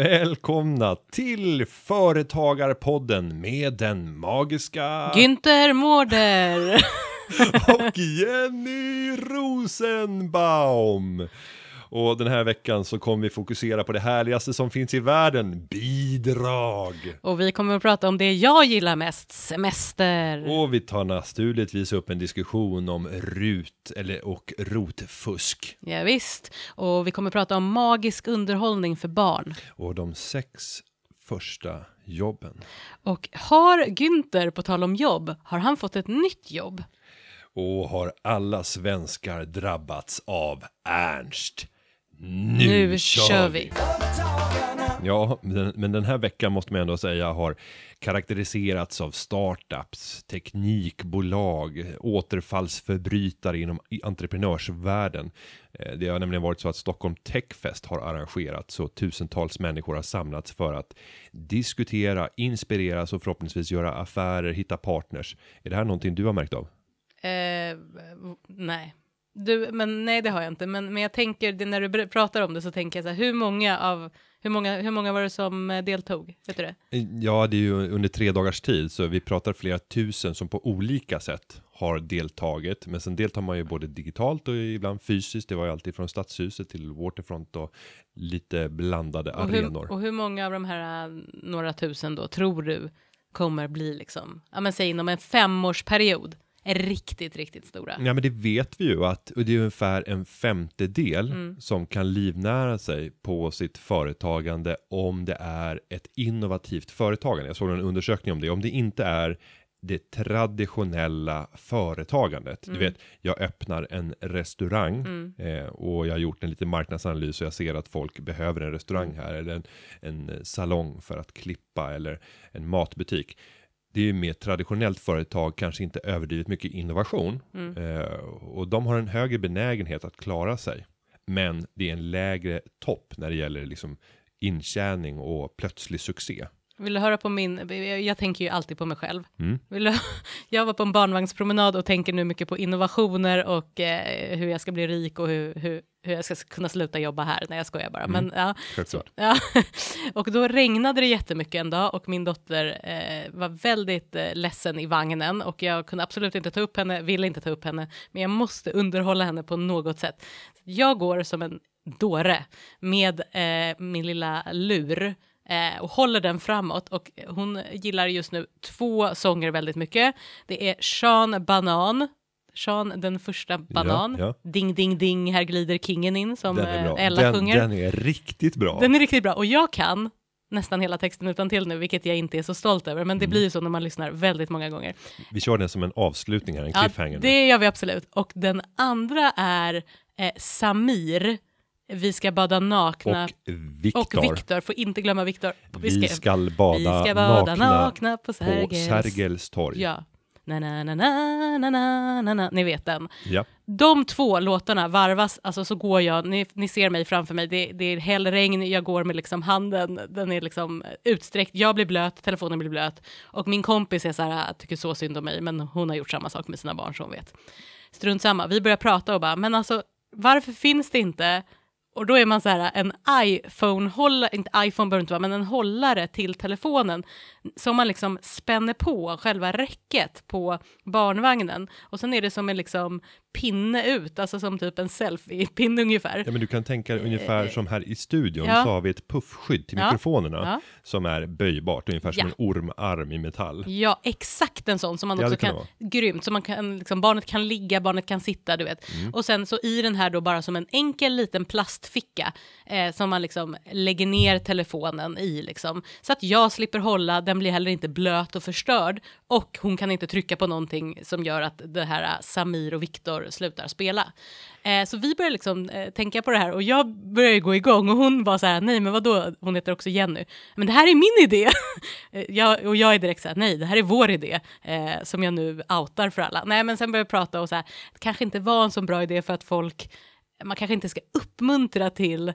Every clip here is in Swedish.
Välkomna till Företagarpodden med den magiska Günther Mårder! och Jenny Rosenbaum. Och den här veckan så kommer vi fokusera på det härligaste som finns i världen, bidrag. Och vi kommer att prata om det jag gillar mest, semester. Och vi tar naturligtvis upp en diskussion om RUT eller och rotfusk. Ja, visst. Och vi kommer att prata om magisk underhållning för barn. Och de sex första jobben. Och har Günther, på tal om jobb, har han fått ett nytt jobb? Och har alla svenskar drabbats av Ernst? Nu, Nu kör vi! Ja, men, den här veckan måste man ändå säga har karaktäriserats av startups, teknikbolag, återfallsförbrytare inom entreprenörsvärlden. Eh, Det har nämligen varit så att Stockholm Techfest har arrangerat så tusentals människor har samlats för att diskutera, inspireras och förhoppningsvis göra affärer, hitta partners. Är det här någonting du har märkt av? Eh, nej. Du, men nej, det har jag inte. Men, men jag tänker, det, när du pratar om det så tänker jag så här, hur många av, hur många, hur många var det som eh, deltog? Vet du det? Ja, det är ju under tre dagars tid, så vi pratar flera tusen som på olika sätt har deltagit. Men sen deltar man ju både digitalt och ibland fysiskt. Det var ju alltid från Stadshuset till Waterfront och lite blandade Och arenor. hur, och hur många av de här eh, några tusen då tror du kommer bli liksom, ja men säg inom en femårsperiod, riktigt, riktigt stora? Ja, men det vet vi ju att och det är ungefär en femtedel Mm. som kan livnära sig på sitt företagande om det är ett innovativt företagande. Jag såg en undersökning om det. Om det inte är det traditionella företagandet. Mm. Du vet, jag öppnar en restaurang eh, och jag har gjort en liten marknadsanalys och jag ser att folk behöver en restaurang här eller en, en salong för att klippa eller en matbutik. Det är ju mer traditionellt företag, kanske inte överdrivet mycket innovation eh, och de har en högre benägenhet att klara sig. Men det är en lägre topp när det gäller liksom intjäning och plötslig succé. Vill du höra på min, jag, jag tänker ju alltid på mig själv. Mm. Vill du, jag var på en barnvagnspromenad och tänker nu mycket på innovationer och eh, hur jag ska bli rik och hur, hur, hur jag ska kunna sluta jobba här. Nej, jag skojar bara. Men, ja, Självklart. Ja, och då regnade det jättemycket en dag och min dotter eh, var väldigt eh, ledsen i vagnen och jag kunde absolut inte ta upp henne, ville inte ta upp henne, men jag måste underhålla henne på något sätt. Jag går som en dåre med eh, min lilla lur eh, och håller den framåt och hon gillar just nu två sånger väldigt mycket. Det är Sean Banan, Sean den första banan, ja. Ding ding ding, här glider kingen in som eh, Ella den, sjunger. den är riktigt bra. Den är riktigt bra och jag kan nästan hela texten utan till nu, vilket jag inte är så stolt över, men det Mm. blir ju så när man lyssnar väldigt många gånger. Vi kör den som en avslutning här, en Ja, cliffhanger. nu. det gör vi absolut. Och den andra är eh, Samir, Vi ska bada nakna. Och Viktor. Och Viktor, får inte glömma Viktor. Vi ska bada, vi ska bada nakna, nakna på på Sergels. Sergels torg. Ja. Na, na, na, na, na, na, na, na. Ni vet den. Ja. De två låtarna varvas, alltså så går jag, ni, ni ser mig framför mig, det, det är hällregn, jag går med liksom handen, den är liksom utsträckt, jag blir blöt, telefonen blir blöt och min kompis är så här, tycker så synd om mig, men hon har gjort samma sak med sina barn så hon vet. Strunt samma, vi börjar prata och bara, men alltså varför finns det inte och då är man så här en iPhone-hållare, inte iPhone behöver inte vara, men en hållare till telefonen som man liksom spänner på själva räcket på barnvagnen. Och sen är det som en liksom pinne ut, alltså som typ en selfie-pinne ungefär. ja, men du kan tänka dig ungefär som här i studion Eh, ja. så har vi ett puffskydd till Ja. mikrofonerna Ja. som är böjbart, ungefär som en ormarm i metall. Ja, exakt en sån som man också kan, kunnat grymt, så man kan, liksom, barnet kan ligga, barnet kan sitta, du vet. Mm. Och sen så i den här då bara som en enkel liten plastficka eh, som man liksom lägger ner telefonen i liksom. Så att jag slipper hålla, den blir heller inte blöt och förstörd och hon kan inte trycka på någonting som gör att det här äh, Samir och Viktor slutar spela. Eh, så vi börjar liksom eh, tänka på det här och jag börjar ju gå igång och hon var så här, nej men vadå, hon heter också Jenny, men det här är min idé. Eh, jag, och jag är direkt så här, nej det här är vår idé, eh, som jag nu outar för alla. Nej men sen börjar vi prata och så här, det kanske inte var en så bra idé för att folk, man kanske inte ska uppmuntra till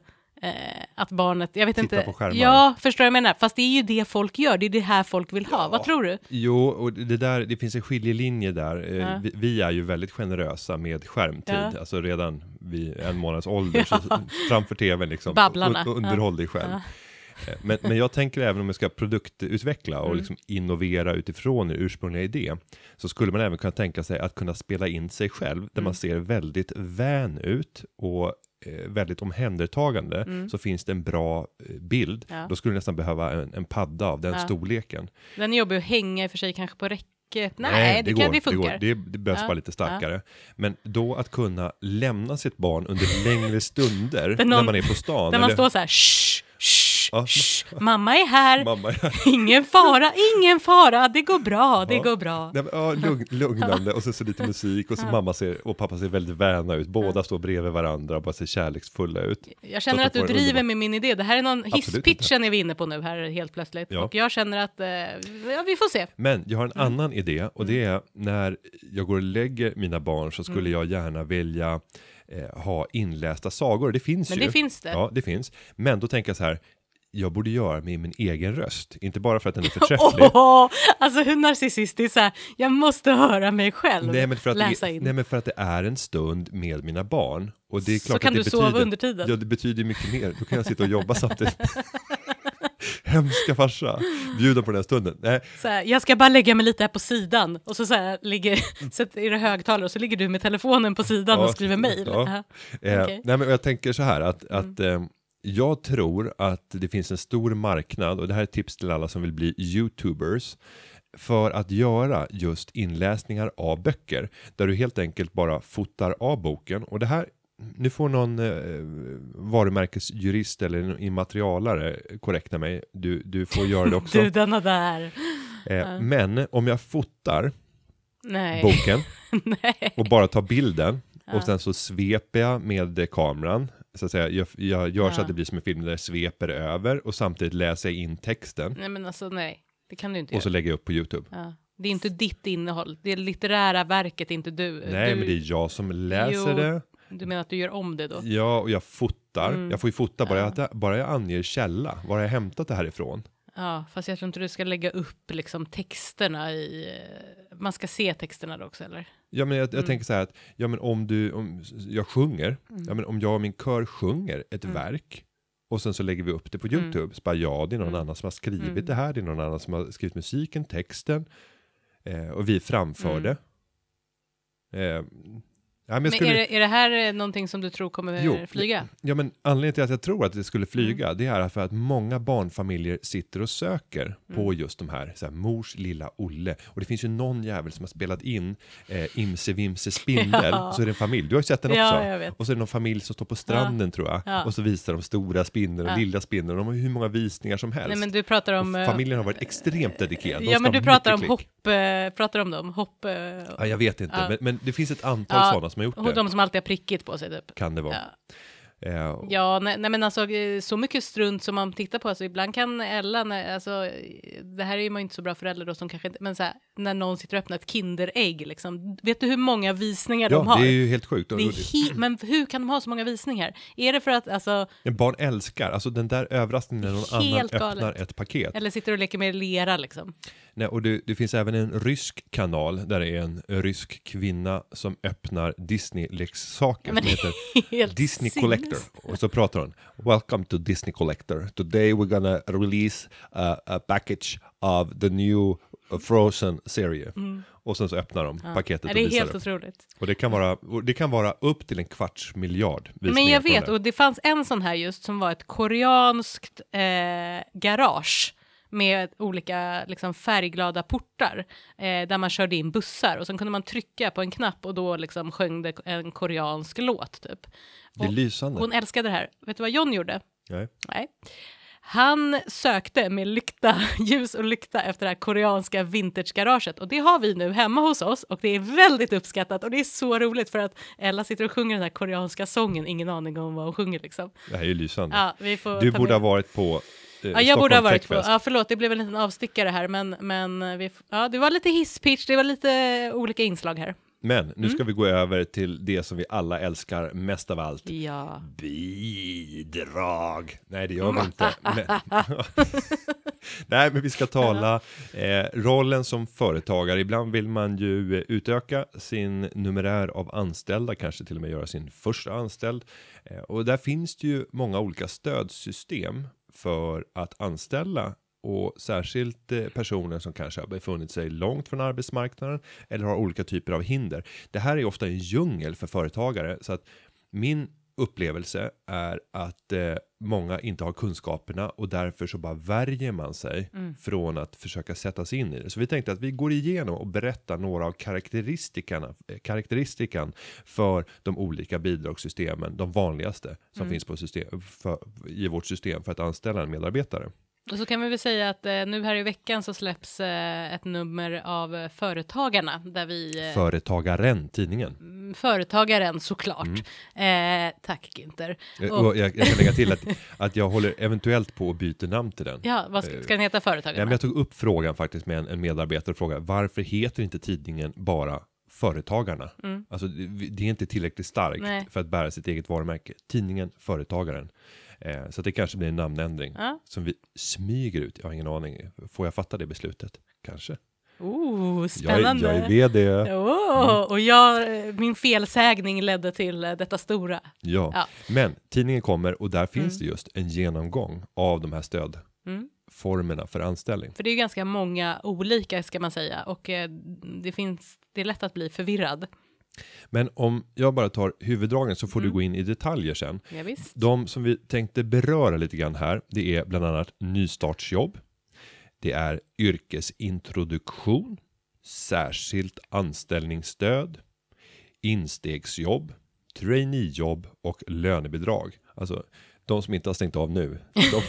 att barnet, jag vet Titta inte. på skärmar. Ja, förstår jag menar? Fast det är ju det folk gör, det är det här folk vill ha. Vad tror du? Jo, och det där, det finns en skiljelinje där. Eh, Ja. Vi, vi är ju väldigt generösa med skärmtid, Ja. alltså redan vid en månads ålder, så framför tvn liksom. Babblarna. Un- underhåll dig själv. Ja. Eh, Men, men jag tänker även om jag ska produktutveckla och Mm. liksom innovera utifrån en ursprungliga idé, så skulle man även kunna tänka sig att kunna spela in sig själv, där Mm. man ser väldigt vän ut och eh, väldigt omhändertagande, så finns det en bra eh, bild. Mm. Ja. Då skulle du nästan behöva en, en padda av den Ja. storleken. Den är jobbig att hänga i och för sig kanske på räcket. Nej, det, kan, det funkar. Det, går. det, det behövs Ja, bara lite starkare. Men då att kunna lämna sitt barn under längre stunder någon- när man är på stan. Där man eller- står så här, shh, Ja. shh, mamma är här, Mamma, ingen fara, ingen fara, det går bra, det Ja. går bra. Men, ja, lugn, lugnande och så, så lite musik och så mamma ser, och pappa ser väldigt väna ut. Båda står bredvid varandra och bara ser kärleksfulla ut. Jag känner Låter att du driver underbar- med min idé. Det här är någon hisspitchen är vi inne på nu här helt plötsligt. Ja. Och jag känner att, eh, ja, vi får se. Men jag har en Mm. annan idé och det är när jag går och lägger mina barn så Mm. skulle jag gärna vilja eh, ha inlästa sagor. Det finns Men ju. det finns det. Ja, det finns. Men då tänker jag så här, jag borde göra med min egen röst. Inte bara för att den är förträfflig. Åh, alltså hur narcissistiskt, så jag måste höra mig själv Nej men, för att läsa det, in. nej men för att det är en stund med mina barn. Och det är Så klart kan att det du sova betyder, under tiden. Ja, det betyder mycket mer. Då kan jag sitta och jobba samtidigt. Hemska farsa, bjuda på den här stunden. Nej, Så här, jag ska bara lägga mig lite här på sidan och så, så här, ligger, sätter i det högtalare och så ligger du med telefonen på sidan Ja, och skriver mejl. ja. Ja. Eh, Okej. nej, men jag tänker så här att, Mm. att eh, jag tror att det finns en stor marknad och det här är ett tips till alla som vill bli YouTubers för att göra just inläsningar av böcker där du helt enkelt bara fotar av boken och det här nu får någon eh, varumärkesjurist eller immaterialare korrekta mig. Du, du får göra det också. Du denna där. eh, men om jag fotar Nej. boken och bara tar bilden Ja. Och sen så sveper jag med eh, kameran. Så att säga, jag, jag gör så att det blir som en film där jag sveper över och samtidigt läser jag in texten nej men alltså nej, det kan du inte och så göra. lägger jag upp på YouTube. Det är inte ditt innehåll, det är litterära verket, inte du. Nej, du, men det är jag som läser Jo. det. du menar att du gör om det då? Ja, och jag fotar. Mm. Jag får ju fota bara, Ja. jag, bara jag anger källa. Var har jag hämtat det här ifrån? Ja, fast jag tror inte du ska lägga upp liksom texterna i... eh, Man ska se texterna då också eller? Ja, men jag, jag Mm. tänker så här att, ja men om du, om jag sjunger, ja men om jag och min kör sjunger ett Mm. verk och sen så lägger vi upp det på Mm. YouTube, så bara ja, det är någon Mm. annan som har skrivit Mm. det här, det är någon annan som har skrivit musiken, texten, eh, och vi framför Mm. det. Eh, ja, men jag Men skulle, är, det, är det här eh, någonting som du tror kommer Jo, flyga? ja, men anledningen till att jag tror att det skulle flyga, Mm. det är för att många barnfamiljer sitter och söker på Mm. just de här, så här, mors lilla Olle. Och det finns ju någon jävel som har spelat in eh, Imse Vimse Spindel, Ja. så är det en familj. Du har ju sett den också. Ja, vet. Och så är det någon familj som står på stranden tror jag. Ja. Och så visar de stora spindeln och Ja. lilla spindeln. De har ju hur många visningar som helst. Nej men du pratar om... och eh, familjen har varit extremt dedikerad. De Ja men du pratar om mycket hopp, eh, pratar om dem, hopp... eh, Ja, jag vet inte, Ja. men, men det finns ett antal Ja, sådana som har gjort och det. de som alltid har prickigt på sig typ. Kan det vara. Ja. Eh, Ja, nej, nej men alltså eh, så mycket strunt som man tittar på, alltså ibland kan Ella, när, alltså det här är ju man inte så bra förälder då som kanske inte, men så här, när någon sitter och öppnar ett Kinderägg liksom, vet du hur många visningar de ja, har? det är ju helt sjukt. Det är he- men hur kan de ha så många visningar? Är det för att, alltså, Men barn älskar, alltså den där överraskningen när någon annan öppnar galet. ett paket. eller sitter och leker med lera liksom? Nej, och det, det finns även en rysk kanal där det är en rysk kvinna som öppnar Disney-leksaker som heter Disney sinnes. Collector. Och så pratar hon. Welcome to Disney Collector. Today we're gonna release a, a package of the new uh, Frozen serie. Och sen så öppnar de Mm. Ja. paketet och det är visar helt det. otroligt. Och det kan, vara, det kan vara upp till en kvarts miljard Men jag vet, den. och det fanns en sån här just som var ett koreanskt eh, garage med olika liksom, färgglada portar eh, där man körde in bussar och sen kunde man trycka på en knapp och då liksom sjöng det en koreansk låt typ. Det är lysande. Hon älskade det här. Vet du vad John gjorde? Nej. Nej. Han sökte med lykta, ljus och lykta efter det här koreanska vintagegaraget och det har vi nu hemma hos oss och det är väldigt uppskattat och det är så roligt för att Ella sitter och sjunger den här koreanska sången, ingen aning om vad hon sjunger liksom. Det här är ju lysande. Ja, vi får du borde med- ha varit på eh, Ja, jag borde ha varit på, ja förlåt det blev en liten avstickare här men, men vi, f- ja, det var lite hisspitch, det var lite olika inslag här. Men nu Mm. ska vi gå över till det som vi alla älskar mest av allt. Ja. Bidrag. Nej, det gör vi inte. Men... Nej, men vi ska tala eh, rollen som företagare. Ibland vill man ju eh, utöka sin numerär av anställda, kanske till och med göra sin första anställd. Eh, och där finns det ju många olika stödsystem för att anställa och särskilt eh, personer som kanske har befunnit sig långt från arbetsmarknaden eller har olika typer av hinder. Det här är ofta en djungel för företagare så att min upplevelse är att eh, många inte har kunskaperna och därför så bara värjer man sig från att försöka sätta sig in i det. Så vi tänkte att vi går igenom och berättar några av karaktäristikerna, eh, karaktäristikan för de olika bidragssystemen, de vanligaste som finns på system, för, i vårt system för att anställa en medarbetare. Och så kan vi väl säga att eh, nu här i veckan så släpps eh, ett nummer av eh, Företagarna där vi eh, Företagaren, tidningen. mm, Företagaren såklart. Eh, tack Günther. Eh, Och- Och jag, jag kan lägga till att, att jag håller eventuellt på att byta namn till den. Ja, vad ska, ska den heta Företagarna? Ja, men jag tog upp frågan faktiskt med en, en medarbetare och frågade varför heter inte tidningen bara Företagarna? Alltså det, det är inte tillräckligt starkt Mm. Nej. för att bära sitt eget varumärke. Tidningen Företagaren. Eh, så det kanske blir en namnändring Ja. som vi smyger ut. Jag har ingen aning. Får jag fatta det beslutet? Kanske. Oh, Jag, spännande. jag är vd. Åh, och jag, eh, min felsägning ledde till eh, detta stora. Ja. Ja. Men tidningen kommer och där finns det just en genomgång av de här stödformerna Mm. för anställning. För det är ganska många olika ska man säga och eh, det finns, det är lätt att bli förvirrad. Men om jag bara tar huvuddragen så får Mm. du gå in i detaljer sen. Ja, visst. De som vi tänkte beröra lite grann här, det är bland annat nystartsjobb. Det är yrkesintroduktion, särskilt anställningsstöd, instegsjobb, traineejobb och lönebidrag. Alltså de som inte har stängt av nu. De...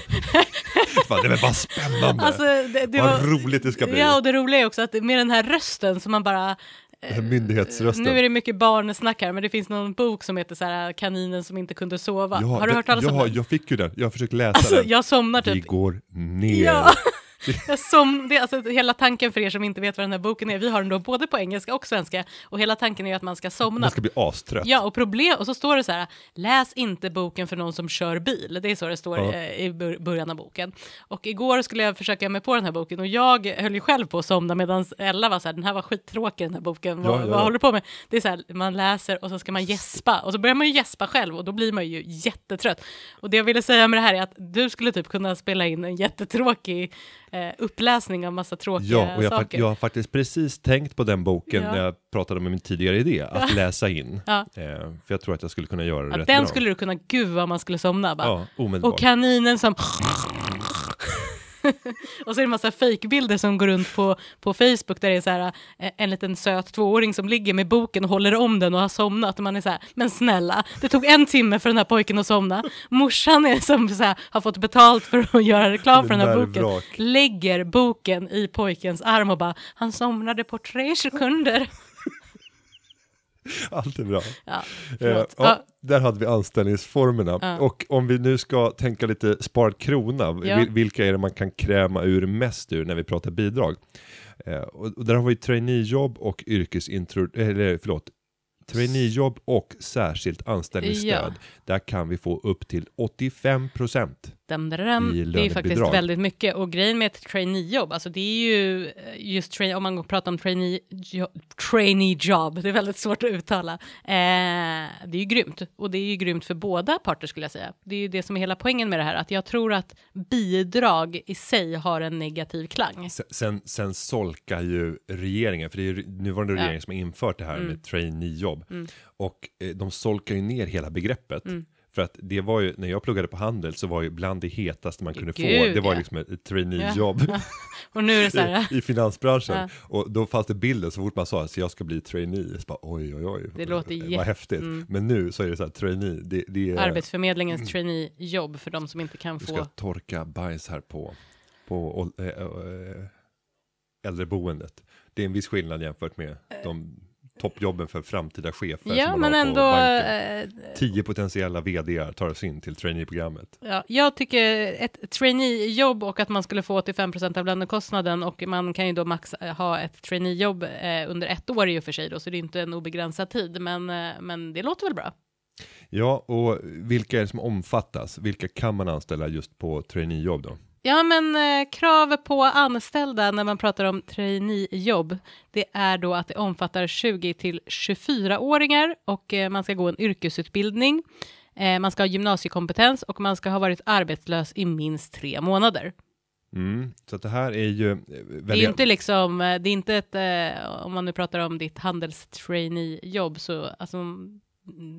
Fan, det är bara spännande. Alltså, det, det Vad var, roligt det ska bli. Ja, och det roliga är också att med den här rösten som man bara myndighetsrösten. Nu är det mycket barnsnack här, men det finns någon bok som heter så här, Kaninen som inte kunde sova. Ja, har du hört talas ja, om den? Jag fick ju den. Jag har försökt läsa Alltså, den. jag somnar Vi typ. går ner. Ja. Jag som, det, alltså, hela tanken för er som inte vet vad den här boken är, vi har den då både på engelska och svenska, och hela tanken är att man ska somna. Man ska bli astrött. Ja, och problem, och så står det så här, läs inte boken för någon som kör bil. Det är så det står Ja. eh, i bör- början av boken. Och igår skulle jag försöka mig på den här boken och jag höll ju själv på att somna medan Ella var så här, den här var skittråkig den här boken, vad, Ja, ja. vad håller du på med? Det är så här, man läser och så ska man gäspa och så börjar man ju gäspa själv och då blir man ju jättetrött. Och det jag ville säga med det här är att du skulle typ kunna spela in en jättetråkig eh, uppläsning av massa tråkiga Ja, och jag, saker. jag har faktiskt precis tänkt på den boken Ja. när jag pratade om min tidigare idé, att läsa in. Ja. Eh, för jag tror att jag skulle kunna göra det Ja, rätt den bra. skulle du kunna, gud vad man skulle somna bara. Ja, omedelbart. Och kaninen som... och så är det en massa fejkbilder som går runt på, på Facebook där det är så här, eh, en liten söt tvååring som ligger med boken och håller om den och har somnat. Och man är så här, men snälla, det tog en timme för den här pojken att somna. Morsan är som så här, har fått betalt för att göra reklam för den här boken. Lägger boken i pojkens arm och bara, han somnade på tre sekunder. Allt är bra. Ja, Eh, ja, Där hade vi anställningsformerna. Ja. Och om vi nu ska tänka lite sparad krona, vilka är det man kan kräma ur mest ur när vi pratar bidrag? Eh, och, där har vi traineejobb och yrkesintro, eller förlåt, traineejobb och särskilt anställningsstöd. Där kan vi få upp till 85%. Dam, dam, dam. Det är faktiskt väldigt mycket. Och grejen med ett traineejobb, alltså det är ju eh, just train, om man pratar om trainee, jo, trainee job, det är väldigt svårt att uttala. Eh, det är ju grymt. Och det är ju grymt för båda parter skulle jag säga. Det är ju det som är hela poängen med det här, att jag tror att bidrag i sig har en negativ klang. Sen, sen, sen solkar ju regeringen, för det är ju nuvarande Ja. regering som har infört det här Mm. med traineejobb. Mm. Och eh, de solkar ju ner hela begreppet. Mm. För att det var ju, när jag pluggade på handel så var ju bland det hetaste man kunde få, Gud, det var ja. liksom ett traineejobb Och nu är det så här, i, i finansbranschen. Ja. Och då fanns det bilder så fort man sa att jag ska bli trainee, så bara oj oj oj. Det låter Vad jätte- häftigt. mm. Men nu så är det så här trainee, det, det är, Arbetsförmedlingens traineejobb för de som inte kan du ska få... torka bajs här på, på äh, äldreboendet. Det är en viss skillnad jämfört med de toppjobben för framtida chefer. som Ja, man men ändå. eh, Tio potentiella vdar tar oss in till traineeprogrammet. Ja, jag tycker ett traineejobb och att man skulle få 85% av lönekostnaden och man kan ju då max eh, ha ett traineejobb eh, under ett år i och för sig då, så det är inte en obegränsad tid, men, eh, men det låter väl bra. Ja, och vilka är det som omfattas? Vilka kan man anställa just på traineejobb då? Ja, men eh, krav på anställda när man pratar om traineejobb, det är då att det omfattar 20 till 24-åringar och eh, man ska gå en yrkesutbildning. Eh, man ska ha gymnasiekompetens och man ska ha varit arbetslös i minst tre månader. Mm. Så det här är ju... eh, Det är inte liksom, eh, det är inte ett, eh, om man nu pratar om ditt handelstraineejobb, så alltså, mm,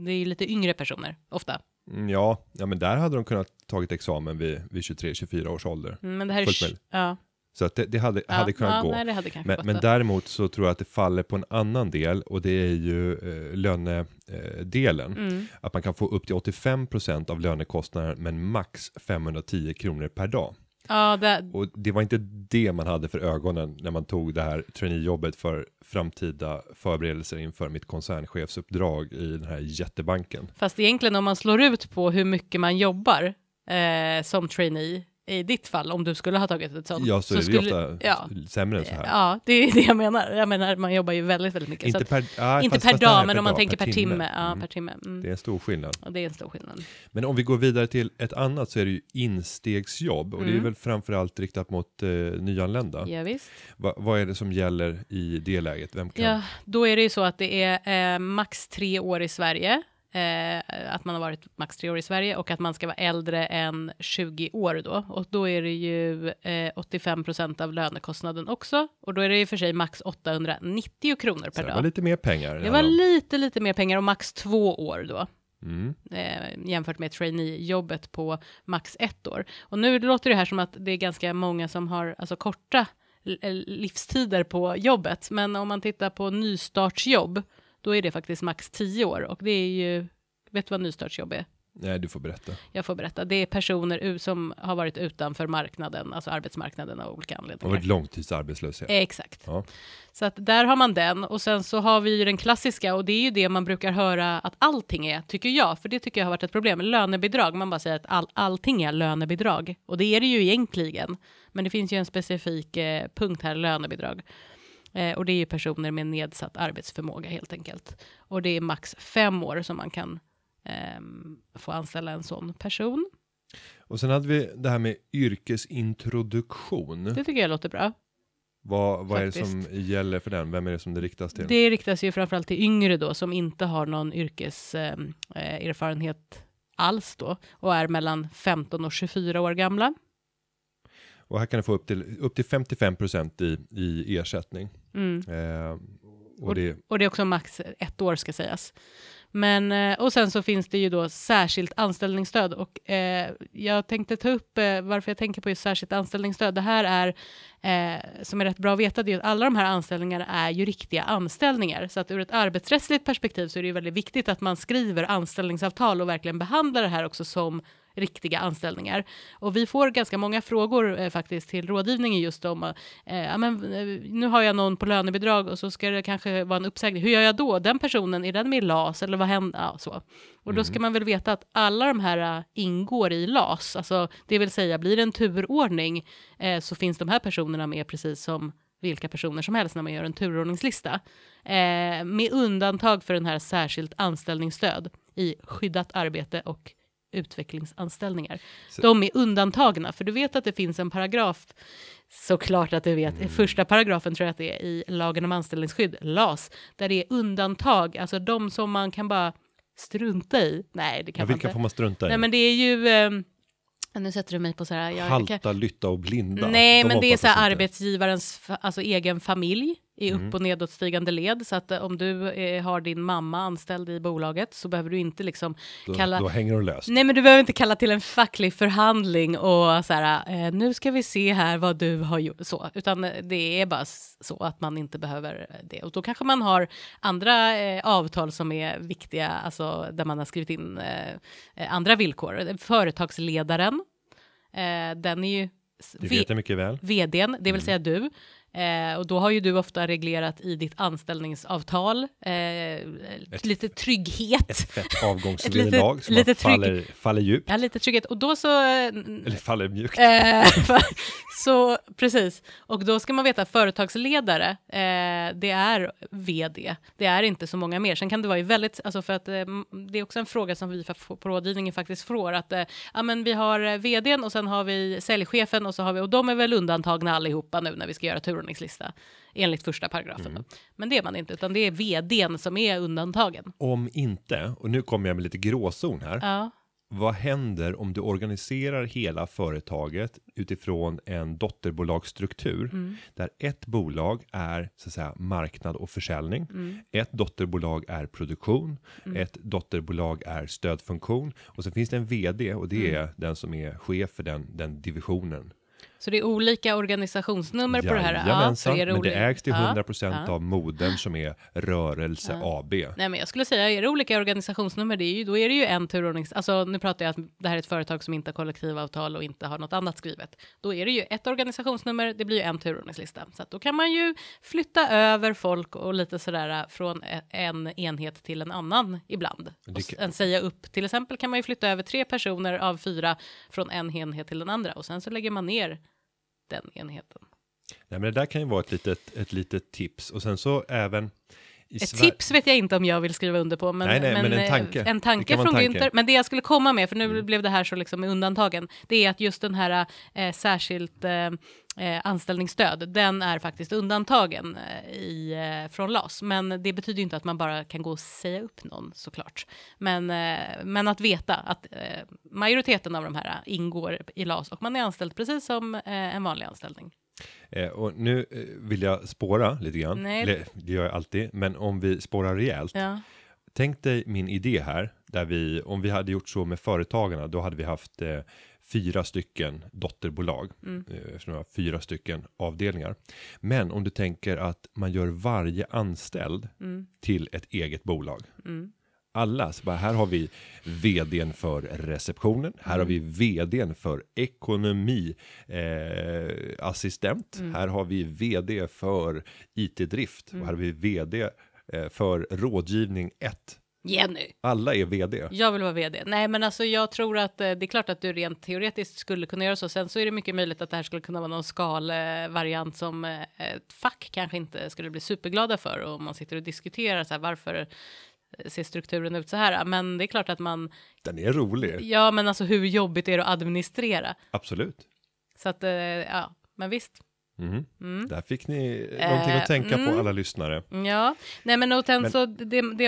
det är ju lite yngre personer ofta. Mm, Ja, ja, men där hade de kunnat tagit examen vid, vid 23-24 års ålder. Mm, Men det här är, ja, Så att det, det hade, ja, hade kunnat ja, gå. Nej, hade Men, men däremot så tror jag att det faller på en annan del och det är ju eh, lönedelen. Mm. Att man kan få upp till 85% av lönekostnaden men max 510 kronor per dag. Ja, det, Och det var inte det man hade för ögonen när man tog det här traineejobbet för framtida förberedelser inför mitt koncernchefsuppdrag i den här jättebanken. fast egentligen om man slår ut på hur mycket man jobbar eh, som trainee, i ditt fall, om du skulle ha tagit ett sånt. Ja, så, är det skulle, ofta ja, sämre än så här. ja, det är det jag menar. Jag menar, man jobbar ju väldigt, väldigt mycket. inte så per, ah, inte fast- per dag, men om man dag, tänker per timme. Ja, Mm. per timme. Mm. Det är en stor skillnad. Och det är en stor skillnad. Men om vi går vidare till ett annat så är det ju instegsjobb och det är Mm. väl framförallt riktat mot eh, nyanlända. Ja, visst. Va, vad är det som gäller i det läget? Vem kan? Ja, då är det ju så att det är eh, max tre år i Sverige. Eh, att man har varit max tre år i Sverige och att man ska vara äldre än 20 år då. Och då är det ju eh, 85 procent av lönekostnaden också. Och då är det i och för sig max 890 kronor per det var dag. lite mer pengar. Det var lite, lite mer pengar och max två år då. mm. eh, jämfört med traineejobbet på max ett år. Och nu låter det här som att det är ganska många som har alltså, korta livstider på jobbet, men om man tittar på nystartsjobb, då är det faktiskt max tio år och det är ju, vet du vad nystartsjobb är? Nej, du får berätta. Jag får berätta. Det är personer som har varit utanför marknaden, alltså arbetsmarknaden av olika anledningar. ett långtidsarbetslöshet. Eh, Exakt. Ja. Så att där har man den och sen så har vi ju den klassiska och det är ju det man brukar höra att allting är, tycker jag, för det tycker jag har varit ett problem. Lönebidrag, man bara säger att all, allting är lönebidrag och det är det ju egentligen. Men det finns ju en specifik eh, punkt här, lönebidrag. Eh, och det är ju personer med nedsatt arbetsförmåga helt enkelt. Och det är max fem år som man kan ehm, få anställa en sån person. Och sen hade vi det här med yrkesintroduktion. Det tycker jag låter bra. Vad, vad är det som gäller för den? Vem är det som det riktas till? Det riktas ju framförallt till yngre då som inte har någon yrkeserfarenhet alls då och är mellan 15 och 24 år gamla. Och här kan du få upp till, upp till 55% i, i ersättning. Mm. Eh, och det, Och det är också max ett år ska sägas. Men, eh, och sen så finns det ju då särskilt anställningsstöd och eh, jag tänkte ta upp eh, varför jag tänker på just särskilt anställningsstöd. Det här är, eh, som är rätt bra att veta, det är att alla de här anställningarna är ju riktiga anställningar. Så att ur ett arbetsrättsligt perspektiv så är det ju väldigt viktigt att man skriver anställningsavtal och verkligen behandlar det här också som riktiga anställningar. Och vi får ganska många frågor eh, faktiskt till rådgivningen just om, eh, ja, men, eh, nu har jag någon på lönebidrag och så ska det kanske vara en uppsägning. Hur gör jag då? Den personen, är den med i LAS eller vad händer? Ja, så. Och då ska man väl veta att alla de här eh, ingår i LAS, alltså det vill säga blir det en turordning eh, så finns de här personerna med precis som vilka personer som helst när man gör en turordningslista. Eh, med undantag för den här särskilt anställningsstöd i skyddat arbete och utvecklingsanställningar. Så- De är undantagna, för du vet att det finns en paragraf, såklart att du vet, Mm. första paragrafen tror jag att det är i lagen om anställningsskydd, LAS, där det är undantag, alltså de som man kan bara strunta i. Nej, det kan ja, man vilka inte. får man strunta i? Nej, men det är ju, ehm, nu sätter du mig på så här, jag, jag kan, Halta, lytta och blinda. Nej, De men det är så här arbetsgivarens alltså, egen familj i upp Mm. och nedåtstigande led. Så att eh, om du eh, har din mamma anställd i bolaget så behöver du inte liksom Då, kalla... då hänger de löst. Nej, men du behöver inte kalla till en facklig förhandling och så här, eh, nu ska vi se här vad du har gjort, så, utan eh, det är bara så att man inte behöver det. Och då kanske man har andra eh, avtal som är viktiga, alltså där man har skrivit in eh, eh, andra villkor. Företagsledaren, eh, den är ju... Det ve- vet jag mycket väl. vdn, det vill Mm. säga du, Eh, och då har ju du ofta reglerat i ditt anställningsavtal eh, lite trygghet. Ett fett Ett avgångsvederlag som lite faller, faller djupt. Ja, lite trygghet. Och då så... Eller faller mjukt. Eh, så precis, och då ska man veta att företagsledare, eh, det är vd. Det är inte så många mer. Sen kan det vara ju väldigt, alltså för att eh, det är också en fråga som vi på rådgivningen faktiskt får, att eh, ja, men vi har vdn och sen har vi säljchefen och så har vi, och de är väl undantagna allihopa nu när vi ska göra turordningslista enligt första paragrafen. då. Men det är man inte, utan det är vdn som är undantagen. Om inte, och nu kommer jag med lite gråzon här. Ja. Vad händer om du organiserar hela företaget utifrån en dotterbolagsstruktur Mm. där ett bolag är så att säga marknad och försäljning. Mm. Ett dotterbolag är produktion, ett dotterbolag är stödfunktion och så finns det en vd och det Mm. är den som är chef för den, den divisionen. Så det är olika organisationsnummer på det här? Jajamensan, men det ägs till Ja, 100% ja. av modern som är Rörelse AB. Nej, men jag skulle säga, är det olika organisationsnummer, det är ju, då är det ju en turordnings... Alltså nu pratar jag att det här är ett företag som inte har kollektivavtal och inte har något annat skrivet. Då är det ju ett organisationsnummer, det blir ju en turordningslista. Så att då kan man ju flytta över folk och lite sådär äh, från e- en enhet till en annan ibland. Och sen säga upp, till exempel kan man ju flytta över tre personer av fyra från en enhet till den andra och sen så lägger man ner den enheten. Nej, men det där kan ju vara ett litet, ett litet tips och sen så även i Ett Sver- tips vet jag inte om jag vill skriva under på, men, Nej, nej, men en eh, tanke. en tanke från tanke. Mm. Günther. Men det jag skulle komma med, för nu blev det här så liksom undantagen, det är att just den här eh, särskilt eh, eh, anställningsstöd, den är faktiskt undantagen eh, i, eh, från LAS. Men det betyder ju inte att man bara kan gå och säga upp någon såklart. Men, eh, men att veta att majoriteten av de här ingår i LAS och man är anställd precis som en vanlig anställning. Eh, och nu eh, vill jag spåra lite grann. Nej. Det gör jag alltid, men om vi spårar rejält. Ja. Tänk dig min idé här, där vi, om vi hade gjort så med företagarna, då hade vi haft eh, fyra stycken dotterbolag, Mm. eh, eftersom vi har fyra stycken avdelningar. Men om du tänker att man gör varje anställd Mm. till ett eget bolag. Mm. Alla, så bara här har vi vdn för receptionen, här har Mm. vi vdn för ekonomi, eh, Mm. här har vi vd för it-drift och här har vi vd eh, för rådgivning 1. Jenny! Alla är vd. Jag vill vara vd. Nej, men alltså jag tror att eh, det är klart att du rent teoretiskt skulle kunna göra så. Sen så är det mycket möjligt att det här skulle kunna vara någon skalvariant som eh, ett fack kanske inte skulle bli superglada för. Och man sitter och diskuterar så här, varför eh, ser strukturen ut så här? Men det är klart att man, Den är rolig, ja men alltså hur jobbigt är det att administrera? absolut. Så att, eh, ja, men visst. Mhm. Mm. Där fick ni någonting att tänka på mm. alla lyssnare. Ja, nej men och sen så det, det,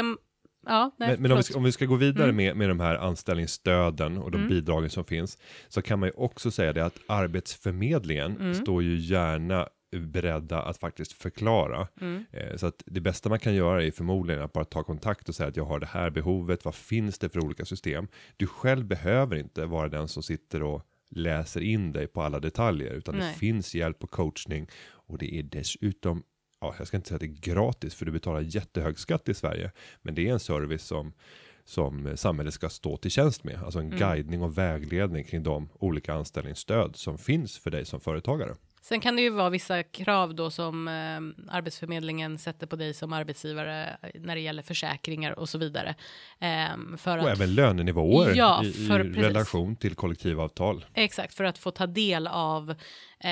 ja, nej, Men, men om, vi ska, om vi ska gå vidare Mm. med, med de här anställningsstöden och de Mm. bidragen som finns så kan man ju också säga det att Arbetsförmedlingen Mm. står ju gärna beredda att faktiskt förklara. Mm. Eh, Så att det bästa man kan göra är förmodligen att bara ta kontakt och säga att jag har det här behovet, vad finns det för olika system? Du själv behöver inte vara den som sitter och läser in dig på alla detaljer, utan Nej. det finns hjälp och coachning och det är dessutom Ja, jag ska inte säga att det är gratis för du betalar jättehög skatt i Sverige, men det är en service som som samhället ska stå till tjänst med, alltså en Mm. guidning och vägledning kring de olika anställningsstöd som finns för dig som företagare. Sen kan det ju vara vissa krav då som eh, Arbetsförmedlingen sätter på dig som arbetsgivare eh, när det gäller försäkringar och så vidare. Ehm, för Och att, även lönenivåer Ja, i, i för- precis. relation till kollektivavtal. Exakt, för att få ta del av, eh,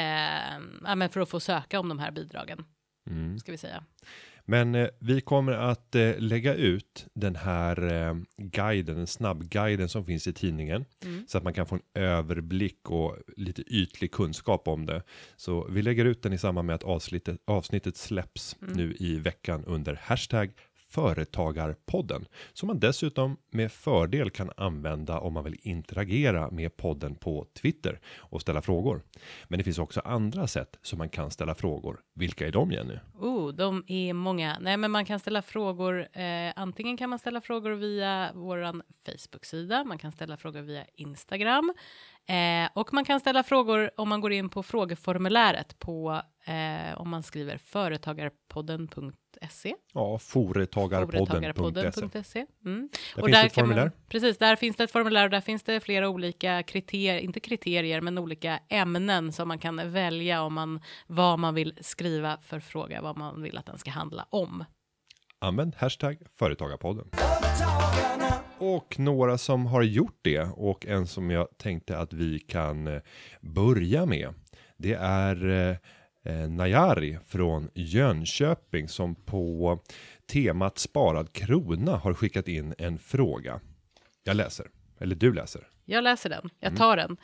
ja, men för att få söka om de här bidragen, Mm. ska vi säga. Men eh, vi kommer att eh, lägga ut den här eh, guiden, den snabbguiden som finns i tidningen. Mm. Så att man kan få en överblick och lite ytlig kunskap om det. Så vi lägger ut den i samband med att avsnittet, avsnittet släpps Mm. nu i veckan under hashtag Företagarpodden. Som man dessutom med fördel kan använda om man vill interagera med podden på Twitter och ställa frågor. Men det finns också andra sätt som man kan ställa frågor. Vilka är de Jenny? Oh, de är många. Nej, men man kan ställa frågor. Eh, antingen kan man ställa frågor via våran Facebook-sida. Man kan ställa frågor via Instagram. Eh, och man kan ställa frågor om man går in på frågeformuläret på eh, om man skriver företagarpodden.se. Ja, företagarpodden.se. Mm. Där finns det ett kan man- formulär. precis, där finns det ett formulär och där finns det flera olika kriterier, inte kriterier, men olika ämnen som man kan välja om man vad man vill skriva skriva för fråga vad man vill att den ska handla om. Använd hashtag företagarpodden. Företagarna. Och några som har gjort det och en som jag tänkte att vi kan eh, börja med. Det är eh, eh, Najari från Jönköping som på temat sparad krona har skickat in en fråga. Jag läser, eller du läser. Jag läser den, jag tar den.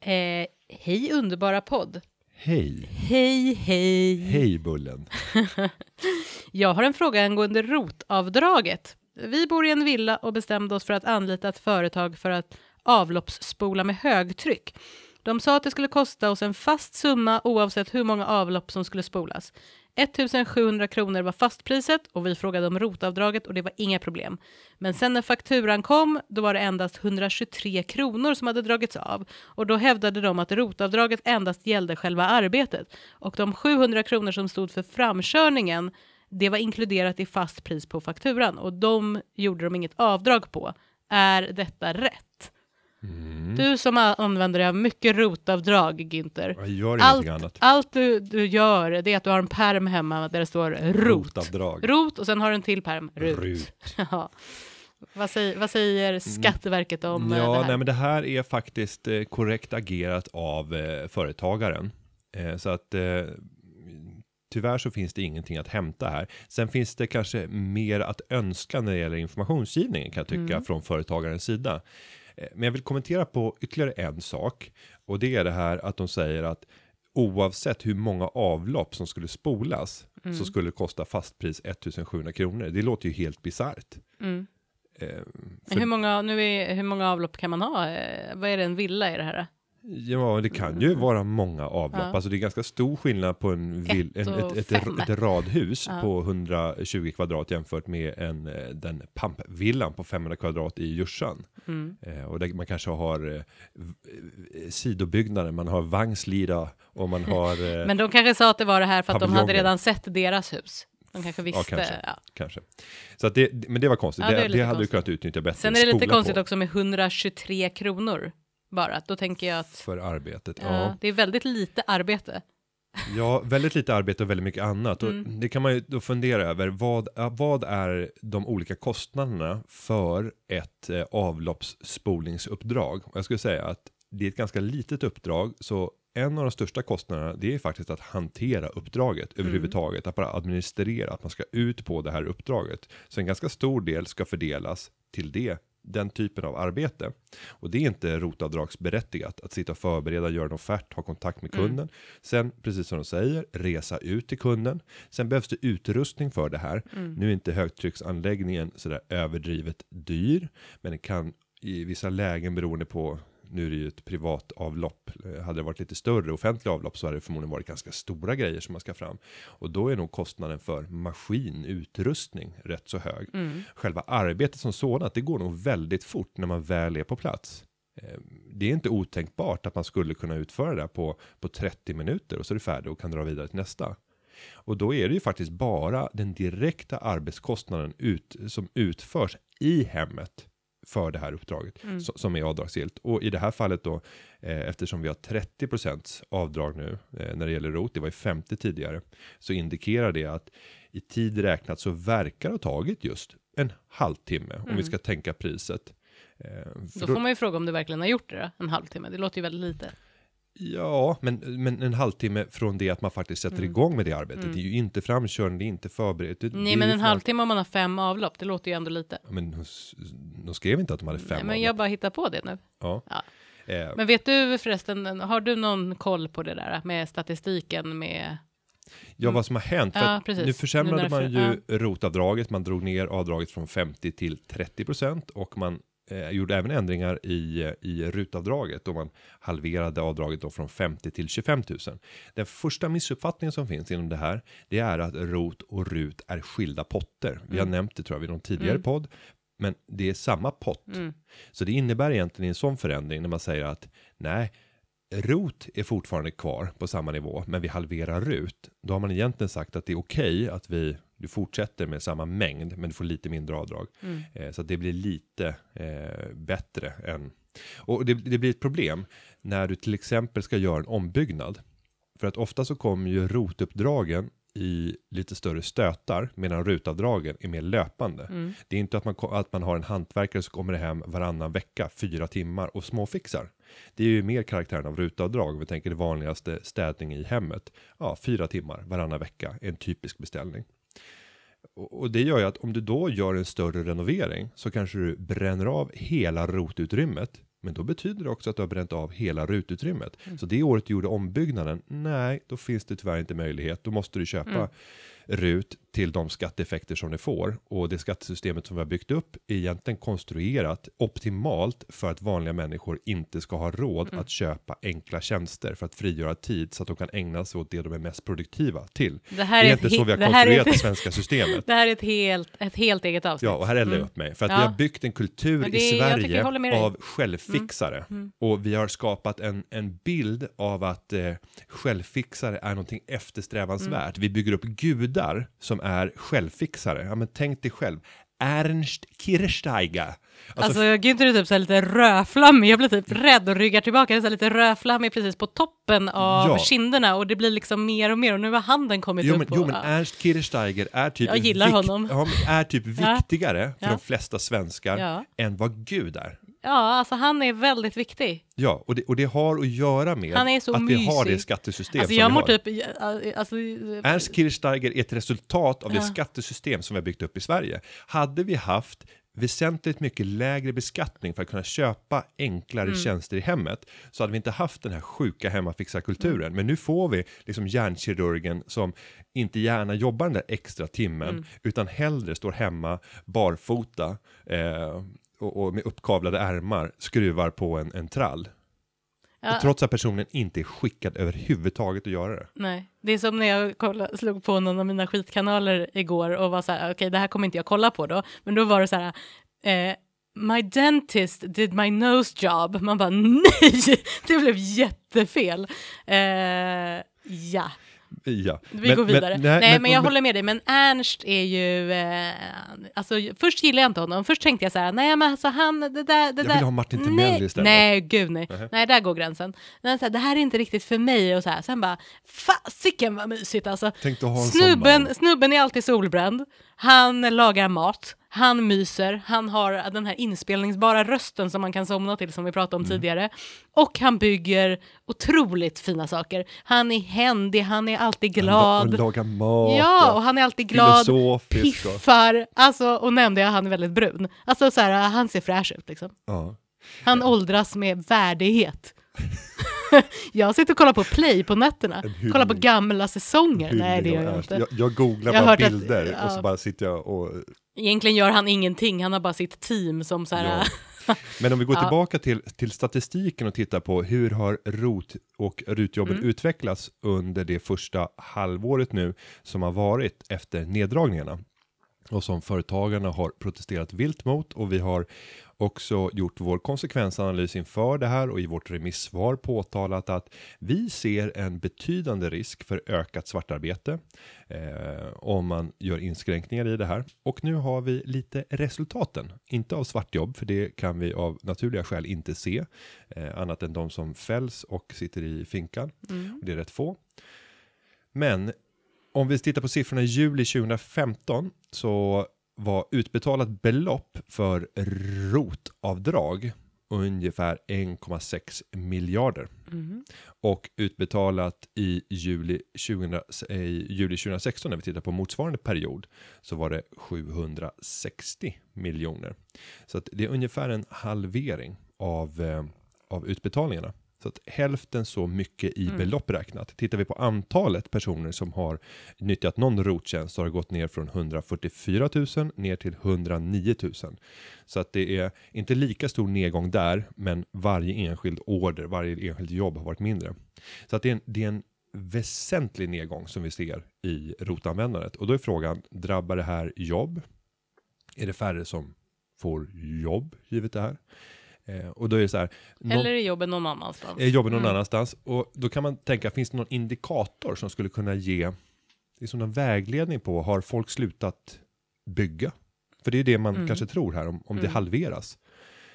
Eh, hej underbara podd. Hej, Hej, hej. hej Bullen. Jag har en fråga angående rotavdraget. Vi bor i en villa och bestämde oss för att anlita ett företag för att avloppsspola med högtryck. De sa att det skulle kosta oss en fast summa oavsett hur många avlopp som skulle spolas. 1700 kronor var fastpriset och vi frågade om rotavdraget och det var inga problem. Men sen när fakturan kom, då var det endast 123 kronor som hade dragits av och då hävdade de att rotavdraget endast gällde själva arbetet och de 700 kronor som stod för framkörningen, det var inkluderat i fast pris på fakturan och de gjorde de inget avdrag på. Är detta rätt? Mm. Du som använder dig av mycket rotavdrag, Günther. Jag gör Allt, allt du, du gör det är att du har en perm hemma där det står rot. Rotavdrag. Rot och sen har du en till perm, rut. Rut. Ja. Vad, säger, vad säger Skatteverket om eh, Ja, det här? nej, men det här är faktiskt eh, korrekt agerat av eh, företagaren. Så att tyvärr så finns det ingenting att hämta här. Sen finns det kanske mer att önska när det gäller informationsgivningen kan jag tycka Mm. från företagarens sida. Eh, men jag vill kommentera på ytterligare en sak och det är det här att de säger att oavsett hur många avlopp som skulle spolas Mm. så skulle det kosta fastpris 1700 kronor. Det låter ju helt bisarrt. Mm. Eh, hur, många, nu är, hur många avlopp kan man ha? Eh, vad är det, en villa i det här? Ja, det kan ju vara många avlopp. Ja. Alltså det är ganska stor skillnad på en vill, Ett en, ett, ett, ett, radhus Ja. på 120 kvadrat jämfört med en, eh, den pampvillan på 500 kvadrat i Djursan. Mm. Eh, och där man kanske har eh, eh, sidobyggnader, man har vagnslida och man har eh, Men de kanske sa att det var det här för att de hade Paviljonger. redan sett deras hus. De kanske visste. kanske. ja. kanske. Så att det, men det var konstigt. Ja, det det, det hade du kunnat utnyttja bättre. Sen är det lite Spola konstigt på också med 123 kronor bara. Då tänker jag att För arbetet. ja, ja. det är väldigt lite arbete. Ja, väldigt lite arbete och väldigt mycket annat. Och Mm. det kan man ju då fundera över. Vad, vad är de olika kostnaderna för ett eh, avloppsspolningsuppdrag? Jag skulle säga att det är ett ganska litet uppdrag, så en av de största kostnaderna det är faktiskt att hantera uppdraget Mm. överhuvudtaget, att bara administrera, att man ska ut på det här uppdraget. Så en ganska stor del ska fördelas till det, den typen av arbete. Och det är inte rotavdragsberättigat att sitta och förbereda, göra en offert, ha kontakt med kunden. Sen, precis som de säger, resa ut till kunden. Sen behövs det utrustning för det här. Nu är inte högtrycksanläggningen sådär överdrivet dyr, men det kan i vissa lägen beroende på nu är det ju ett privat avlopp. Eh, Hade det varit lite större offentliga avlopp så hade det förmodligen varit ganska stora grejer som man ska fram. Och då är nog kostnaden för maskin, utrustning rätt så hög. Själva arbetet som sådant, det går nog väldigt fort när man väl är på plats. Eh, Det är inte otänkbart att man skulle kunna utföra det på, på 30 minuter och så är det färdigt och kan dra vidare till nästa. Och då är det ju faktiskt bara den direkta arbetskostnaden ut, som utförs i hemmet för det här uppdraget so- som är avdragsgillt. Och i det här fallet då, eh, eftersom vi har 30% avdrag nu eh, när det gäller ROT, det var ju 50 tidigare, så indikerar det att i tid räknat så verkar det ha tagit just en halvtimme om vi ska tänka priset. Eh, för Då får man ju fråga om du verkligen har gjort det då, en halvtimme. Det låter ju väldigt lite. Ja, men, men en halvtimme från det att man faktiskt sätter igång med det arbetet. Det är ju inte framkörning, det är inte förberett. Det, det Mm. Nej, är men en fram- halvtimme om man har fem avlopp, det låter ju ändå lite. Ja, Men de skrev inte att de hade fem Nej, men avlopp. jag bara hittar på det nu. Ja. Ja. Eh, Men vet du förresten, har du någon koll på det där med statistiken med... ja, vad som har hänt. För Ja, precis. nu försämrade Nu man det ju rotavdraget. Man drog ner avdraget från 50 till 30 procent och man eh, gjorde även ändringar i, i rutavdraget då man halverade avdraget då från 50 till 25 000. Den första missuppfattningen som finns inom det här, det är att rot och rut är skilda potter. Vi har Mm. nämnt det tror jag vid någon tidigare podd, men det är samma pott. Mm. Så det innebär egentligen en sån förändring när man säger att nej, rot är fortfarande kvar på samma nivå, men vi halverar rut. Då har man egentligen sagt att det är okej att vi du fortsätter med samma mängd, men du får lite mindre avdrag. Mm. Eh, så att det blir lite eh, bättre än... Och det, det blir ett problem när du till exempel ska göra en ombyggnad. För att ofta så kommer ju rotuppdragen i lite större stötar medan rutavdragen är mer löpande. Mm. Det är inte att man, att man har en hantverkare som kommer hem varannan vecka, fyra timmar och småfixar. Det är ju mer karaktären av rutavdrag. Om vi tänker det vanligaste städning i hemmet. Ja, fyra timmar varannan vecka är en typisk beställning. Och det gör ju att om du då gör en större renovering så kanske du bränner av hela rotutrymmet. Men då betyder det också att du har bränt av hela rututrymmet. Så det året du gjorde ombyggnaden, nej, då finns det tyvärr inte möjlighet. Då måste du köpa RUT till de skatteeffekter som det får. Och det skattesystemet som vi har byggt upp är egentligen konstruerat optimalt för att vanliga människor inte ska ha råd att köpa enkla tjänster för att frigöra tid så att de kan ägna sig åt det de är mest produktiva till. Det Det här är är inte så vi har det är konstruerat ett- det svenska systemet. Det här är ett helt, ett helt eget avsnitt. Ja, och här eldar jag upp mig. För att vi Ja. har byggt en kultur det- i Sverige av självfixare. Och vi har skapat en, en bild av att eh, självfixare är någonting eftersträvansvärt. Mm. Vi bygger upp gudar som är självfixare. Ja, men tänk dig själv. Ernst Kirchsteiger. Alltså, Alltså Günther är typ så lite rödflammig, jag blir typ rädd och ryggar tillbaka. Det är så lite rödflammig precis på toppen av Ja. kinderna och det blir liksom mer och mer och nu har handen kommit Jo upp. men, jo men. Ernst Kirchsteiger är typ, Jag gillar honom. ja, är typ viktigare för Ja. de flesta svenskar än vad Gud är. Ja, alltså han är väldigt viktig. Ja, och det, och det har att göra med att vi har mysig. det skattesystem Alltså som jag vi har. typ, alltså, Ernst Kirchsteiger är ett resultat av det Ja. skattesystem som vi har byggt upp i Sverige. Hade vi haft väsentligt mycket lägre beskattning för att kunna köpa enklare Mm. tjänster i hemmet så hade vi inte haft den här sjuka hemmafixarkulturen. Mm. Men nu får vi liksom hjärnkirurgen som inte gärna jobbar den där extra timmen Mm. utan hellre står hemma barfota eh, och, och med uppkavlade ärmar skruvar på en, en trall. ja, Trots att personen inte är skickad överhuvudtaget att göra det. nej. Det är som när jag kolla, slog på någon av mina skitkanaler igår och var så här, okej det här kommer inte jag kolla på då, men då var det så här, eh, My dentist did my nose job. Man bara nej, det blev jättefel. Eh, ja, Ja. vi går vidare. nej, nej, men, jag håller med dig, men Ernst är ju, eh, alltså först gillade jag inte honom, först tänkte jag så här, nej men alltså han, det där, det Jag där. vill ha Martin Timell istället. Nej, gud nej. Nähä. Nej, där går gränsen. Men så här, det här är inte riktigt för mig och så här, sen bara, fasiken vad mysigt alltså. Snubben, snubben är alltid solbränd, han lagar mat, han myser, han har den här inspelningsbara rösten som man kan somna till som vi pratade om Mm. tidigare. Och han bygger otroligt fina saker. Han är händig, han är alltid glad. Och laga mat. Ja, och han är alltid glad, Filosofisk piffar, alltså, och nämnde jag han är väldigt brun. Alltså så här, han ser fräsch ut liksom. Ja. Han åldras med värdighet. jag sitter och kollar på play på nätterna, kollar på gamla säsonger. Nej, det gör jag inte. Jag, jag googlar Jag bara hört att- bilder och ja. så bara sitter jag och... Egentligen gör han ingenting, han har bara sitt team som så här... Ja. Men om vi går Ja. tillbaka till, till statistiken och tittar på hur har ROT och RUT-jobben Mm. utvecklats under det första halvåret nu som har varit efter neddragningarna. Och som företagarna har protesterat vilt mot och vi har också gjort vår konsekvensanalys inför det här och i vårt remissvar påtalat att vi ser en betydande risk för ökat svartarbete eh, om man gör inskränkningar i det här. Och nu har vi lite resultaten, inte av svartjobb, för det kan vi av naturliga skäl inte se, eh, annat än de som fälls och sitter i finkan. Och det är rätt få. Men om vi tittar på siffrorna i juli 2015 så var utbetalat belopp för rotavdrag ungefär 1,6 miljarder. Mhm. Och utbetalat i juli, 2000, i juli 2016 när vi tittar på motsvarande period så var det 760 miljoner. Så det är ungefär en halvering av, eh, av utbetalningarna. Så att hälften så mycket i belopp räknat. Tittar vi på antalet personer som har nyttjat någon rottjänst så har det gått ner från 144 000 ner till 109 000. Så att det är inte lika stor nedgång där, men varje enskild order, varje enskilt jobb har varit mindre. Så att det är en, det är en väsentlig nedgång som vi ser i rotanvändandet. Och då är frågan, drabbar det här jobb? Är det färre som får jobb givet det här? Eh, och då är det så här, någon- Eller är jobben någon annanstans? är jobben någon Mm. annanstans. Och då kan man tänka, finns det någon indikator som skulle kunna ge liksom någon vägledning på, har folk slutat bygga? För det är det man Mm. kanske tror här, om, om det Mm. halveras.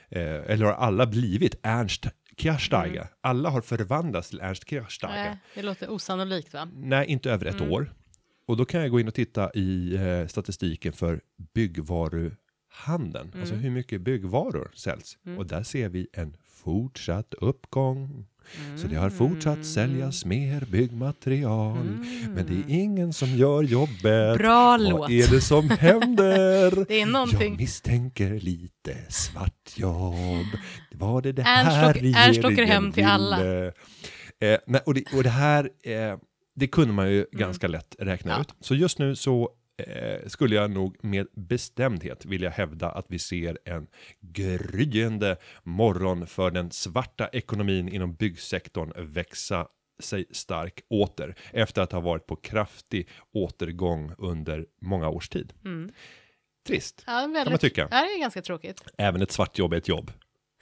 Eh, eller har alla blivit Ernst Kirchsteiger. Alla har förvandlats till Ernst Kirchsteiger. Nej, det låter osannolikt va? Nej, inte över ett år. Och då kan jag gå in och titta i eh, statistiken för byggvaruhandeln. Alltså hur mycket byggvaror säljs. Och där ser vi en fortsatt uppgång. Så det har fortsatt säljas mer byggmaterial. Men det är ingen som gör jobbet. Bra Vad låt. är det som händer? Det är någonting. Jag misstänker lite svartjobb. Var det det här åker- Ernst åker regeringen hem till alla. Eh, och, det, och det här, eh, det kunde man ju ganska lätt räkna Mm. Ja. ut. Så just nu så eh, skulle jag nog med bestämdhet vilja hävda att vi ser en gryende morgon för den svarta ekonomin inom byggsektorn växa sig stark åter efter att ha varit på kraftig återgång under många års tid. Trist. Ja, väldigt, man tycka. Ja, det är ganska tråkigt. Även ett svart jobb är ett jobb.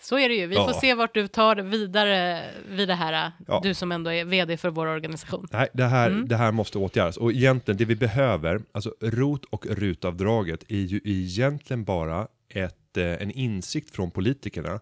Så är det ju. Vi Ja. får se vart du tar vidare vid det här. Ja. Du som ändå är vd för vår organisation. Nej, det här, Mm. det här måste åtgärdas. Och egentligen det vi behöver, alltså ROT och RUT-avdraget är ju egentligen bara ett, eh, en insikt från politikerna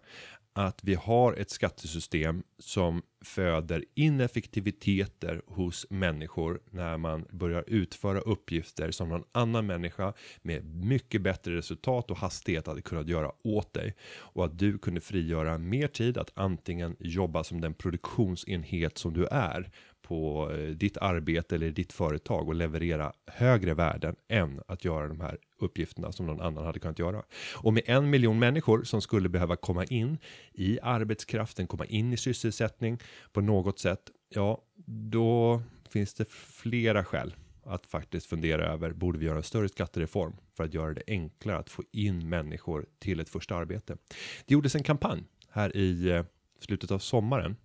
att vi har ett skattesystem som föder ineffektiviteter hos människor när man börjar utföra uppgifter som någon annan människa med mycket bättre resultat och hastighet hade kunnat göra åt dig. Och att du kunde frigöra mer tid att antingen jobba som den produktionsenhet som du är på eh, ditt arbete eller ditt företag och leverera högre värden än att göra de här uppgifterna som någon annan hade kunnat göra. Och med en miljon människor som skulle behöva komma in i arbetskraften, komma in i sysselsättning på något sätt, ja, då finns det flera skäl att faktiskt fundera över, borde vi göra en större skattereform för att göra det enklare att få in människor till ett första arbete? Det gjordes en kampanj här i eh, slutet av sommaren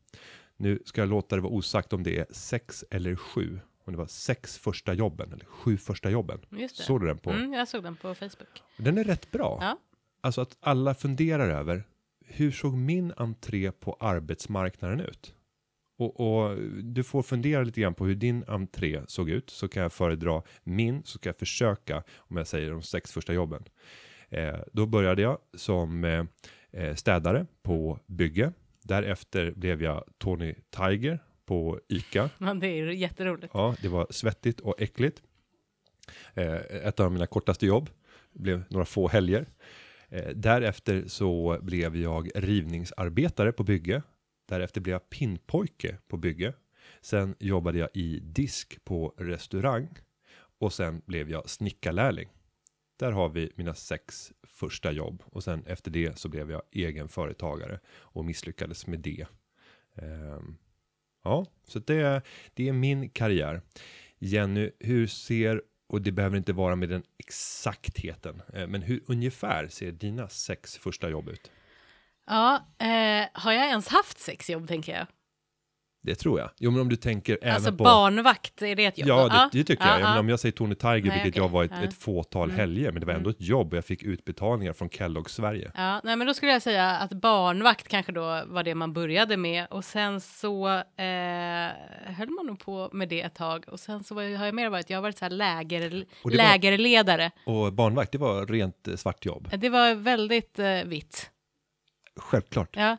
nu ska jag låta det vara osagt om det är sex eller sju. Om det var sex första jobben eller sju första jobben. Såg du den på? Mm, jag såg den på Facebook. Den är rätt bra. Ja. Alltså att alla funderar över hur såg min entré på arbetsmarknaden ut? Och, och du får fundera lite grann på hur din entré såg ut så kan jag föredra min så ska jag försöka om jag säger de sex första jobben. Eh, då började jag som eh, eh, städare på bygge. Därefter blev jag Tony Tiger på ICA. Det är jätteroligt. Ja, det var svettigt och äckligt. Eh, ett av mina kortaste jobb. Det blev några få helger. Eh, därefter så blev jag rivningsarbetare på bygge. Därefter blev jag pinnpojke på bygge. Sen jobbade jag i disk på restaurang. Och sen blev jag snickarlärling. Där har vi mina sex första jobb. Och sen efter det så blev jag egen företagare. Och misslyckades med det. Ehm, ja, så det, det är min karriär. Jenny, hur ser, och det behöver inte vara med den exaktheten, eh, men hur ungefär ser dina sex första jobb ut? Ja, eh, har jag ens haft sex jobb tänker jag? Det tror jag. Jo, men om du tänker även alltså på... barnvakt, är det ett jobb? Ja, det, det tycker jag. ja, Ja, men om jag säger Tony Tiger, Nej, vilket okej. jag var ett. Mm. ett fåtal helger, men det var ändå ett jobb och jag fick utbetalningar från Kellogg Sverige. Ja, nej, men då skulle jag säga att barnvakt kanske då var det man började med och sen så eh, höll man nog på med det ett tag och sen så jag- har jag mer varit, jag har varit så här läger, Och det var- lägerledare. Och barnvakt, det var rent eh, svart jobb. Det var väldigt eh, vitt. Självklart. Ja.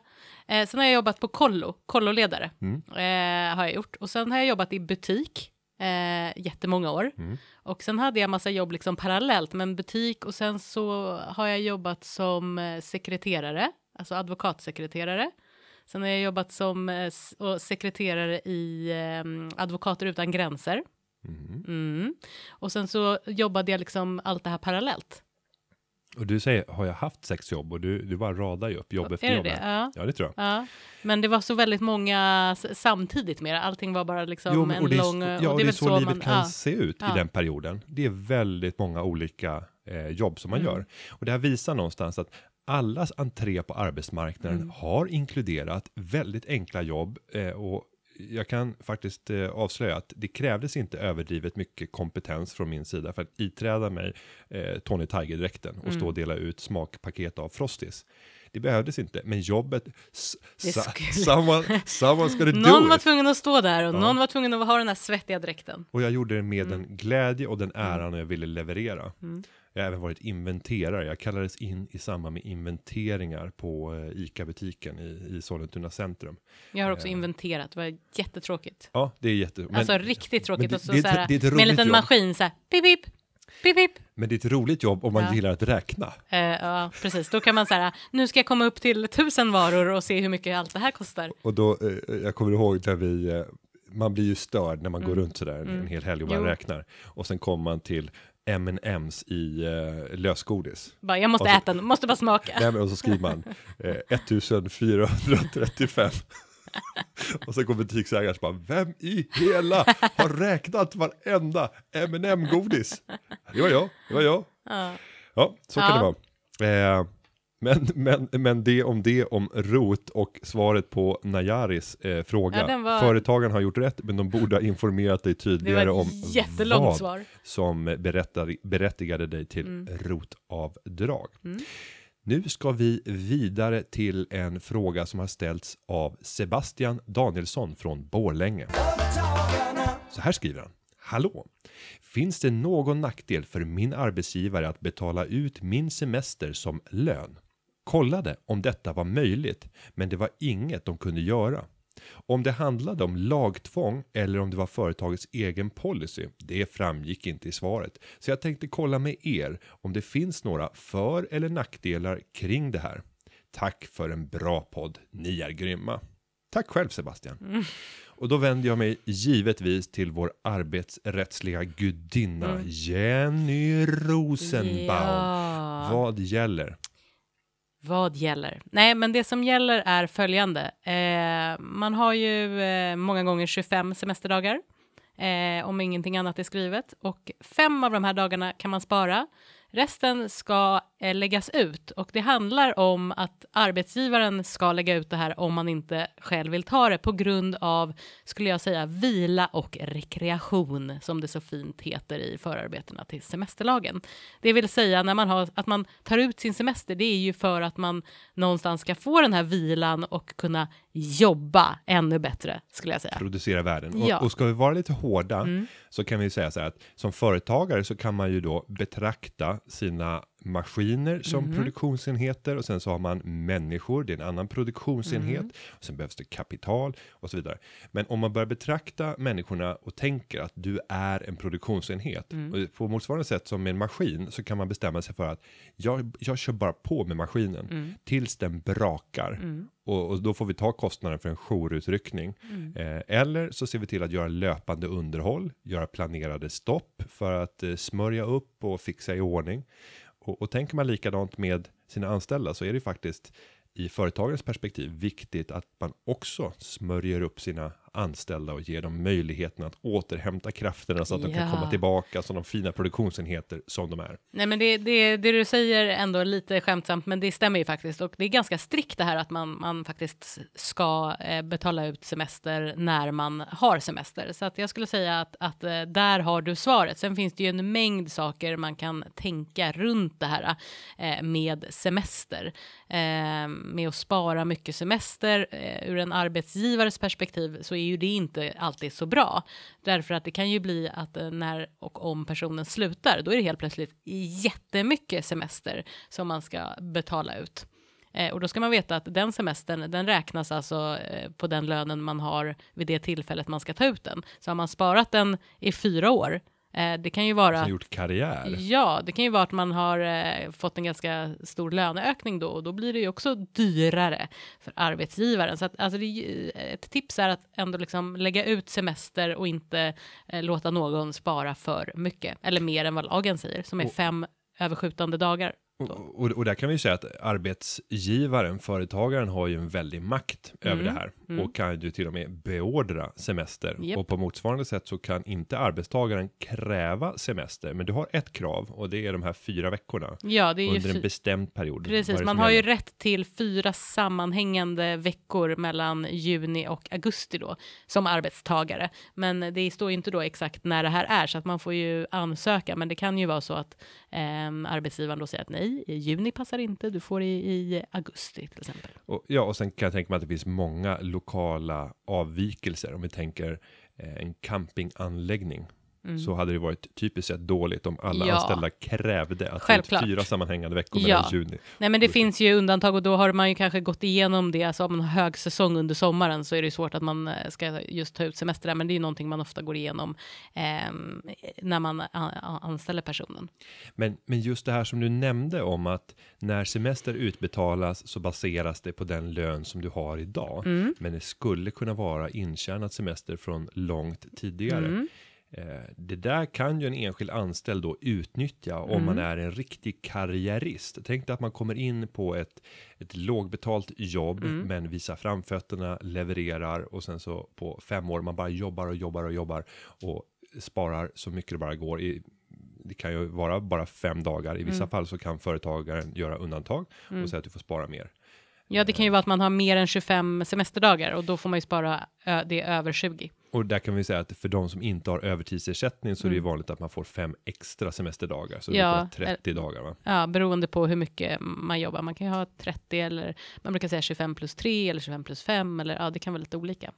Eh, sen har jag jobbat på kollo, kolloledare Mm. eh, har jag gjort. Och sen har jag jobbat i butik eh, jättemånga år. Mm. Och sen hade jag massa jobb liksom parallellt, men butik och sen så har jag jobbat som eh, sekreterare, alltså advokatsekreterare. Sen har jag jobbat som eh, sekreterare i eh, Advokater utan gränser. Mm. Mm. Och sen så jobbade jag liksom allt det här parallellt. Och du säger, har jag haft sex jobb? Och du, du bara radar ju upp jobb efter det jobb. det? Ja. ja, det tror jag. Ja, men det var så väldigt många samtidigt med det. Allting var bara liksom men- en det är, lång... så- och ja, och det är väl så, livet man- kan ja. se ut Ja. i den perioden. Det är väldigt många olika eh, jobb som man Mm. gör. Och det här visar någonstans att allas entré på arbetsmarknaden Mm. har inkluderat väldigt enkla jobb eh, och jag kan faktiskt eh, avslöja att det krävdes inte överdrivet mycket kompetens från min sida för att iträda mig eh, Tony Tiger-dräkten och Mm. stå och dela ut smakpaket av Frosties. Det behövdes inte, men jobbet, skulle- someone, someone's gonna do Någon var it. tvungen att stå där och någon var tvungen att ha den här svettiga dräkten. Och jag gjorde det med Mm. den glädje och den äran jag ville leverera. Mm. Jag har även varit inventerare. Jag kallades in i samband med inventeringar på eh, ICA-butiken i, i Sollentuna centrum. Jag har också Eh. inventerat, det var jättetråkigt. Ja, det är jätte... Men, alltså riktigt tråkigt. det- och så, det så här, det ett med en liten jobb. maskin så här, pip, pip, pip, pip. men det är ett roligt jobb om man Ja. gillar att räkna. Eh, ja, precis. Då kan man säga, nu ska jag komma upp till tusen varor och se hur mycket allt det här kostar. Och då, eh, jag kommer ihåg när vi, eh, man blir ju störd när man går runt sådär en, en hel helg och bara Mm. Jo. räknar. Och sen kommer man till M&M's i eh, lösgodis. Bara, jag måste så- äta den, måste bara smaka. Nej, men och så skriver man eh, 1435. och sen går butiksägaren och bara, vem i hela har räknat varenda M&M godis Det var jag, det var jag. Ja. Ja, så kan Ja. det vara. Eh, men, men, men det om det om rot och svaret på Najaris eh, fråga. Ja, var- Företagen har gjort rätt, men de borde ha informerat dig tydligare om vad svar. som berättade, berättigade dig till Mm. rotavdrag. Mm. Nu ska vi vidare till en fråga som har ställts av Sebastian Danielsson från Borlänge. Så här skriver han. Hallå! Finns det någon nackdel för min arbetsgivare att betala ut min semester som lön? Kollade om detta var möjligt, men det var inget de kunde göra. Om det handlade om lagtvång eller om det var företagets egen policy, det framgick inte i svaret. Så jag tänkte kolla med er om det finns några för eller nackdelar kring det här. Tack för en bra podd, ni är grymma. Tack själv Sebastian. Och då vänder jag mig givetvis till vår arbetsrättsliga gudinna Jenny Rosenbaum. Ja. Vad gäller? Vad gäller? Nej, men det som gäller är följande. Eh, man har ju eh, många gånger 25 semesterdagar, eh, om ingenting annat är skrivet. Och fem av de här dagarna kan man spara. Resten ska eh, läggas ut och det handlar om att arbetsgivaren ska lägga ut det här om man inte själv vill ta det på grund av, skulle jag säga, vila och rekreation som det så fint heter i förarbetena till semesterlagen. Det vill säga när man har, att man tar ut sin semester, det är ju för att man någonstans ska få den här vilan och kunna jobba ännu bättre, skulle jag säga. producera värden. Ja. Och, och ska vi vara lite hårda Mm. så kan vi säga så här att som företagare så kan man ju då betrakta sina maskiner som Mhm. produktionsenheter och sen så har man människor, det är en annan produktionsenhet Mm. och sen behövs det kapital och så vidare. Men om man börjar betrakta människorna och tänker att du är en produktionsenhet Mm. och på motsvarande sätt som med en maskin så kan man bestämma sig för att jag, jag kör bara på med maskinen Mm. tills den brakar Mm. och, och då får vi ta kostnaden för en jourutryckning. Mm. Eh, eller så ser vi till att göra löpande underhåll, göra planerade stopp för att eh, smörja upp och fixa i ordning. Och, och tänker man likadant med sina anställda så är det faktiskt i företagens perspektiv viktigt att man också smörjer upp sina anställda och ger dem möjligheten att återhämta krafterna så att de kan Ja. komma tillbaka som de fina produktionsenheter som de är. Nej, men det, det, det du säger ändå lite skämtsamt, men det stämmer ju faktiskt. Och det är ganska strikt det här att man, man faktiskt ska eh, betala ut semester när man har semester. Så att jag skulle säga att, att eh, där har du svaret. Sen finns det ju en mängd saker man kan tänka runt det här eh, med semester. Med att spara mycket semester ur en arbetsgivares perspektiv så är ju det inte alltid så bra. Därför att det kan ju bli att eh, när och om personen slutar, då är det helt plötsligt jättemycket semester som man ska betala ut. Eh, och då ska man veta att den semestern, den räknas alltså eh, på den lönen man har vid det tillfället man ska ta ut den. Så har man sparat den i fyra år, det kan ju vara... Som gjort karriär. Ja, det kan ju vara att man har eh, fått en ganska stor löneökning då och då blir det ju också dyrare för arbetsgivaren. Så att, alltså det, ju- ett tips är att ändå liksom lägga ut semester och inte eh, låta någon spara för mycket eller mer än vad lagen säger som är Och- fem överskjutande dagar. Och, och, och där kan vi ju säga att arbetsgivaren, företagaren har ju en väldig makt över det här mm. och kan ju till och med beordra semester. Japp. Och på motsvarande sätt så kan inte arbetstagaren kräva semester, men du har ett krav och det är de här fyra veckorna Ja, det är under en bestämd period. Precis, man har ju rätt till fyra sammanhängande veckor mellan juni och augusti då som arbetstagare. Men det står ju inte då exakt när det här är så att man får ju ansöka. Men det kan ju vara så att Um, arbetsgivaren då säger att nej, nej, i juni passar inte, du får i, i augusti till exempel. Och, ja, och sen kan jag tänka mig att det finns många lokala avvikelser. Om vi tänker eh, en campinganläggning så hade det varit typiskt sett dåligt om alla Mm. Ja. anställda krävde att Självklart. det är fyra sammanhängande veckor Ja. mellan juni. Nej men det finns ju undantag och då har man ju kanske gått igenom det, alltså om man har högsäsong under sommaren så är det svårt att man eh, ska just ta ut semester där, men det är ju någonting man ofta går igenom ehm, när man anställer personen. Men, men just det här som du nämnde om att när semester utbetalas så baseras det på den lön som du har idag. Mm. Men det skulle kunna vara intjänat semester från långt tidigare. Mm. Eh, Det där kan ju en enskild anställd då utnyttja om man är en riktig karriärist. Tänk dig att man kommer in på ett, ett lågbetalt jobb men visar framfötterna, levererar och sen så på fem år man bara jobbar och jobbar och jobbar och sparar så mycket det bara går. I, det kan ju vara bara fem dagar. I vissa fall så kan företagaren göra undantag och säga att du får spara mer. Ja, det kan ju vara att man har mer än 25 semesterdagar och då får man ju spara det över 20. Och där kan vi säga att för de som inte har övertidsersättning så är det ju vanligt att man får fem extra semesterdagar. Så det Mm. Ja, är bara 30 dagar va? Ja, beroende på hur mycket man jobbar. Man kan ju ha 30 eller man brukar säga 25 plus 3 eller 25 plus 5 eller ja, det kan vara lite olika.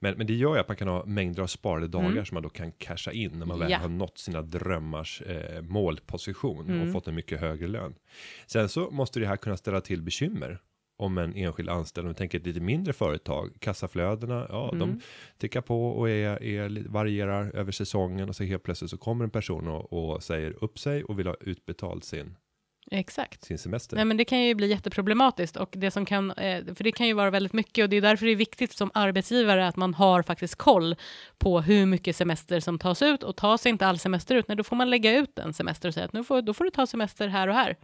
Men, men det gör ju att man kan ha mängder av sparade dagar som man då kan casha in när man väl Mm. Ja. har nått sina drömmars eh, målposition Mm. och fått en mycket högre lön. Sen så måste det här kunna ställa till bekymmer om en enskild anställd, om vi tänker ett lite mindre företag, kassaflödena, ja, Mm. de tickar på och är, är, varierar över säsongen och så helt plötsligt så kommer en person och, och säger upp sig och vill ha utbetalt sin, Exakt. sin semester. Nej, men det kan ju bli jätteproblematiskt och det som kan, eh, för det kan ju vara väldigt mycket och det är därför det är viktigt som arbetsgivare att man har faktiskt koll på hur mycket semester som tas ut och tas inte all semester ut, nej, då får man lägga ut en semester och säga att nu får, då får du ta semester här och här.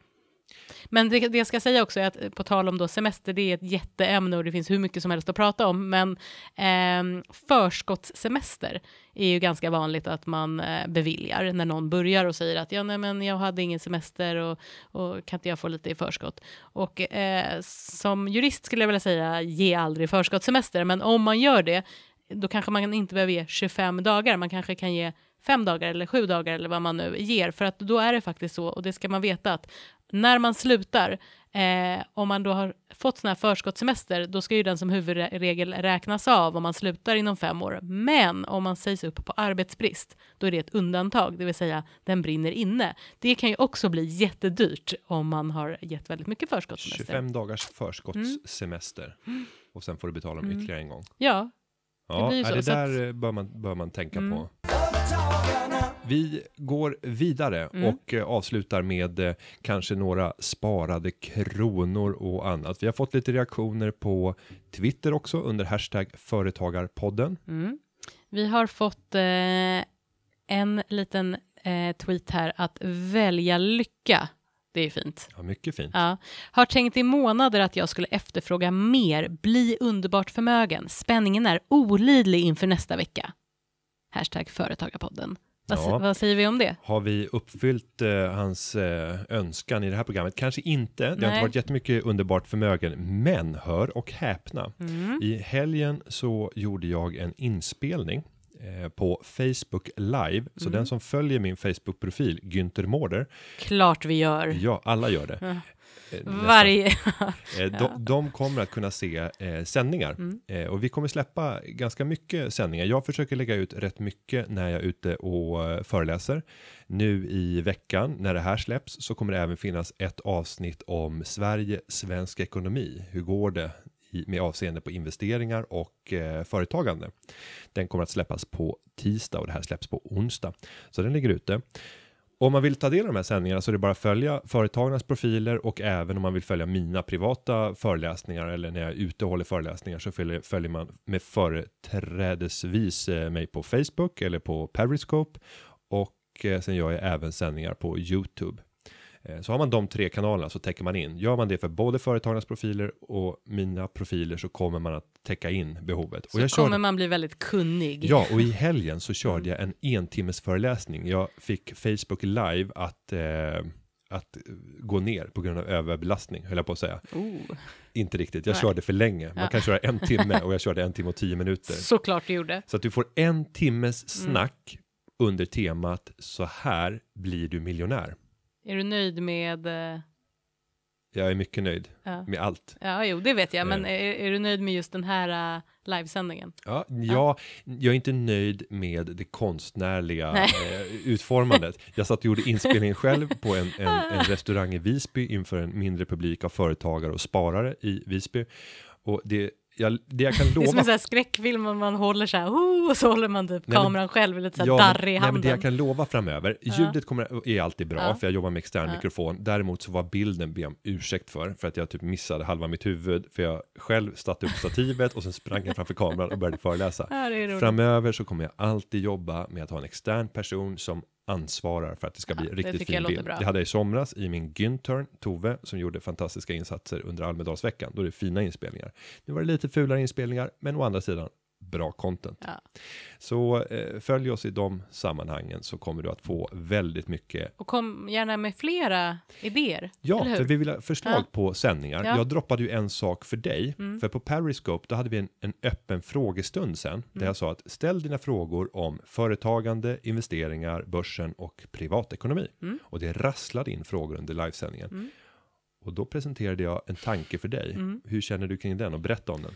Men det, det jag ska säga också är att eh, på tal om då semester, det är ett jätteämne och det finns hur mycket som helst att prata om, men eh, förskottssemester är ju ganska vanligt att man eh, beviljar när någon börjar och säger att ja, nej, men jag hade ingen semester och, och kan inte jag få lite i förskott? Och eh, som jurist skulle jag vilja säga ge aldrig förskottssemester, men om man gör det, då kanske man inte behöver ge 25 dagar, man kanske kan ge fem dagar eller sju dagar eller vad man nu ger, för att då är det faktiskt så, och det ska man veta att när man slutar, eh, om man då har fått sån här förskottssemester, då ska ju den som huvudregel räknas av om man slutar inom fem år. Men om man sägs upp på arbetsbrist, då är det ett undantag, det vill säga den brinner inne. Det kan ju också bli jättedyrt om man har gett väldigt mycket förskottssemester. 25 dagars förskottssemester. Och sen får du betala dem ytterligare en gång. Ja, Ja, blir ju det, så, det så att- där eh, bör man, bör man tänka Mm. på. Vi går vidare Mm. och eh, avslutar med eh, kanske några sparade kronor och annat. Vi har fått lite reaktioner på Twitter också under hashtag företagarpodden. Mm. Vi har fått eh, en liten eh, tweet här att välja lycka. Det är fint. Ja, mycket fint. Ja. Har tänkt i månader att jag skulle efterfråga mer, bli underbart förmögen. Spänningen är olidlig inför nästa vecka. Hashtag företagarpodden. Ja. vad säger vi om det? Har vi uppfyllt eh, hans eh, önskan i det här programmet? Kanske inte. Det har Nej. inte varit jättemycket underbart förmögen. Men hör och häpna. Mm. I helgen så gjorde jag en inspelning eh, på Facebook live. Så Mm. den som följer min Facebook-profil, Günther Mårder, Klart vi gör. ja, alla gör det. Eh. Varje... Eh, de, de kommer att kunna se eh, sändningar Mm. eh, och vi kommer släppa ganska mycket sändningar. Jag försöker lägga ut rätt mycket när jag är ute och föreläser. Nu i veckan när det här släpps så kommer det även finnas ett avsnitt om Sverige, svensk ekonomi. Hur går det i, med avseende på investeringar och eh, företagande? Den kommer att släppas på tisdag och det här släpps på onsdag. Så den ligger ute. Om man vill ta del av de här sändningarna så är det bara att följa företagarnas profiler och även om man vill följa mina privata föreläsningar eller när jag är ute och håller föreläsningar så följer, följer man med företrädesvis eh, mig på Facebook eller på Periscope och eh, sen gör jag även sändningar på YouTube. Eh, Så har man de tre kanalerna så täcker man in. Gör man det för både företagarnas profiler och mina profiler så kommer man att täcka in behovet. Och Så jag kommer körde- man bli väldigt kunnig. Ja, och i helgen så körde jag en entimmes föreläsning. Jag fick Facebook live att, eh, att gå ner på grund av överbelastning, höll jag på att säga. Oh. Inte riktigt, jag Nej. körde för länge. Man Ja. kan köra en timme och jag körde en timme och tio minuter. Såklart du gjorde. Så att du får en timmes Mm. snack under temat så här blir du miljonär. Är du nöjd med eh, Jag är mycket nöjd Ja. med allt. Ja, jo, det vet jag, men Eh. är, är du nöjd med just den här uh, livesändningen? Ja, jag, jag är inte nöjd med det konstnärliga eh, utformandet. Jag satt och gjorde inspelningen själv på en, en, en restaurang i Visby inför en mindre publik av företagare och sparare i Visby. Och det jag, det jag kan Det är som lova en sån här skräckfilm man håller så här, oh, och så håller man typ Nej, men- kameran själv lite så här Ja, men- darrig i nej, handen. men det jag kan lova framöver, ljudet kommer, är alltid bra, Ja. för jag jobbar med extern mikrofon. Däremot så var bilden be om ursäkt för, för att jag typ missade halva mitt huvud, för jag själv satte upp stativet och sen sprang jag framför kameran och började föreläsa. Framöver så kommer jag alltid jobba med att ha en extern person som ansvarar för att det ska bli Ja, riktigt fin bild. bra. Det hade jag i somras i min Güntern, Tove, som gjorde fantastiska insatser under Almedalsveckan. Då är det fina inspelningar. Nu var det lite fulare inspelningar, men å andra sidan bra content. Ja. Så eh, följ oss i de sammanhangen så kommer du att få väldigt mycket. Och kom gärna med flera idéer. Ja, för vi vill ha förslag Ja. på sändningar. Ja. Jag droppade ju en sak för dig, Mm. för på Periscope då hade vi en, en öppen frågestund sen, Mm. där jag sa att ställ dina frågor om företagande, investeringar, börsen och privatekonomi. Mm. Och det rasslade in frågor under livesändningen. Mm. Och då presenterade jag en tanke för dig. Mm. Hur känner du kring den och berätta om den?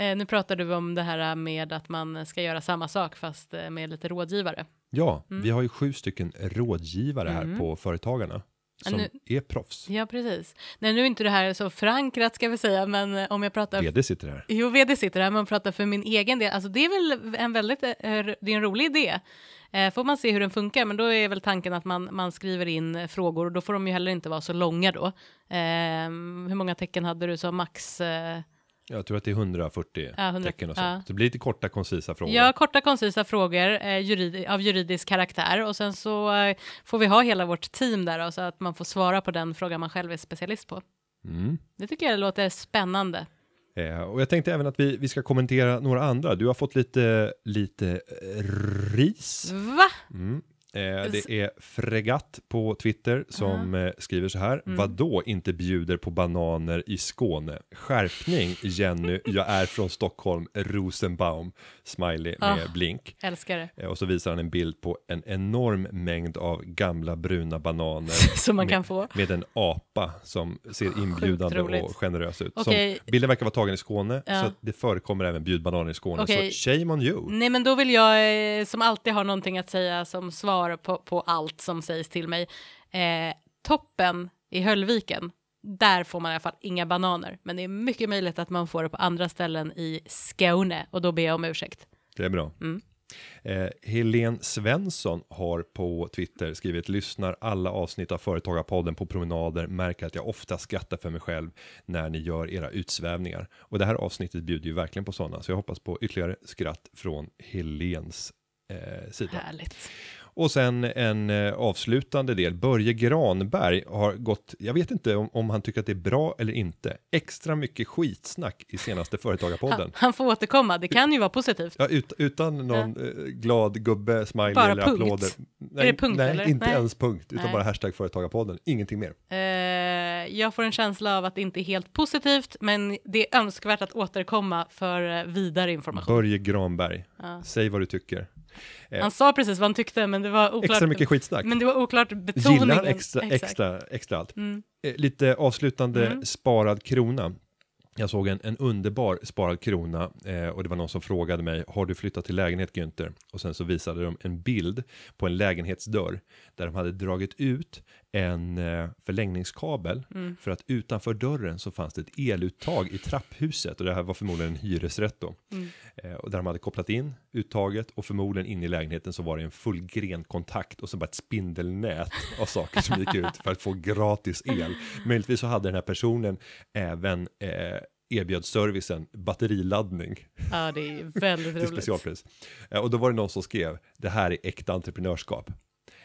Eh, nu pratar du om det här med att man ska göra samma sak fast eh, med lite rådgivare. Ja, Mm. vi har ju sju stycken rådgivare här Mm. på Företagarna som nu- är proffs. Ja, precis. Nej, nu är inte det här så förankrat ska vi säga, men eh, om jag pratar... VD sitter här. Jo, vd sitter här, men pratar för min egen del. Alltså det är väl en väldigt, eh, det är en rolig idé. Eh, får man se hur den funkar, men då är väl tanken att man, man skriver in frågor och då får de ju heller inte vara så långa då. Eh, hur många tecken hade du som max? Eh, Jag tror att det är 140 Ja, 100 tecken och så. ja. Så det blir lite korta koncisa frågor. Ja, korta koncisa frågor eh, jurid, av juridisk karaktär och sen så eh, får vi ha hela vårt team där och så att man får svara på den fråga man själv är specialist på. Mm. Det tycker jag låter spännande. Eh, och jag tänkte även att vi, vi ska kommentera några andra. Du har fått lite, lite ris. Va? Mm. Eh, det är Fregatt på Twitter som eh, skriver så här. Mm. Vadå inte bjuder på bananer i Skåne? Skärpning Jenny, jag är från Stockholm, Rosenbaum, smiley med Ah. blink. Älskar det. Eh, och så visar han en bild på en enorm mängd av gamla bruna bananer Som man med, kan få. med en apa som ser inbjudande och generös ut. Okej. Som, bilden verkar vara tagen i Skåne, Ja. så det förekommer även bjudbananer i Skåne. Okej. Så shame on you. Nej, men då vill jag, som alltid har någonting att säga som svar på, på allt som sägs till mig. Eh, toppen i Höllviken, där får man i alla fall inga bananer. Men det är mycket möjligt att man får det på andra ställen i Skåne och då ber jag om ursäkt. Det är bra. Mm. Eh, Helene Svensson har på Twitter skrivit lyssnar alla avsnitt av Företagarpodden på promenader, märker att jag ofta skrattar för mig själv när ni gör era utsvävningar. Och det här avsnittet bjuder ju verkligen på sådana, så jag hoppas på ytterligare skratt från Helens eh, sida. Härligt. Och sen en eh, avslutande del. Börje Granberg har gått, jag vet inte om, om han tycker att det är bra eller inte, extra mycket skitsnack i senaste Företagarpodden. Han, han får återkomma, det kan ju vara positivt. Ja, ut, utan någon eh, glad gubbe, smiley Bara eller punkt. applåder. Nej, det punkt, nej eller? inte Nej. ens punkt, utan Nej. bara hashtag Företagarpodden, ingenting mer. Eh, jag får en känsla av att det inte är helt positivt, men det är önskvärt att återkomma för vidare information. Börje Granberg, Ja. säg vad du tycker. Eh, Han sa precis vad han tyckte, men det var oklart. extra mycket skitsnack. Men det var oklart betoningen. Gillar han extra, Exakt. extra, extra allt. Mm. Eh, lite avslutande Mm. sparad krona. Jag såg en, en underbar sparad krona eh, och det var någon som frågade mig, har du flyttat till lägenhet Günther? Och sen så visade de en bild på en lägenhetsdörr där de hade dragit ut en eh, förlängningskabel Mm. för att utanför dörren så fanns det ett eluttag i trapphuset och det här var förmodligen en hyresrätt då. Mm. Eh, och där de hade kopplat in uttaget och förmodligen in i lägenheten så var det en full grenkontakt och så bara ett spindelnät av saker som gick ut för att få gratis el. Möjligtvis så hade den här personen även eh, erbjöd servicen batteriladdning Ja, det är väldigt till roligt. specialpris. Eh, och då var det någon som skrev, det här är äkta entreprenörskap.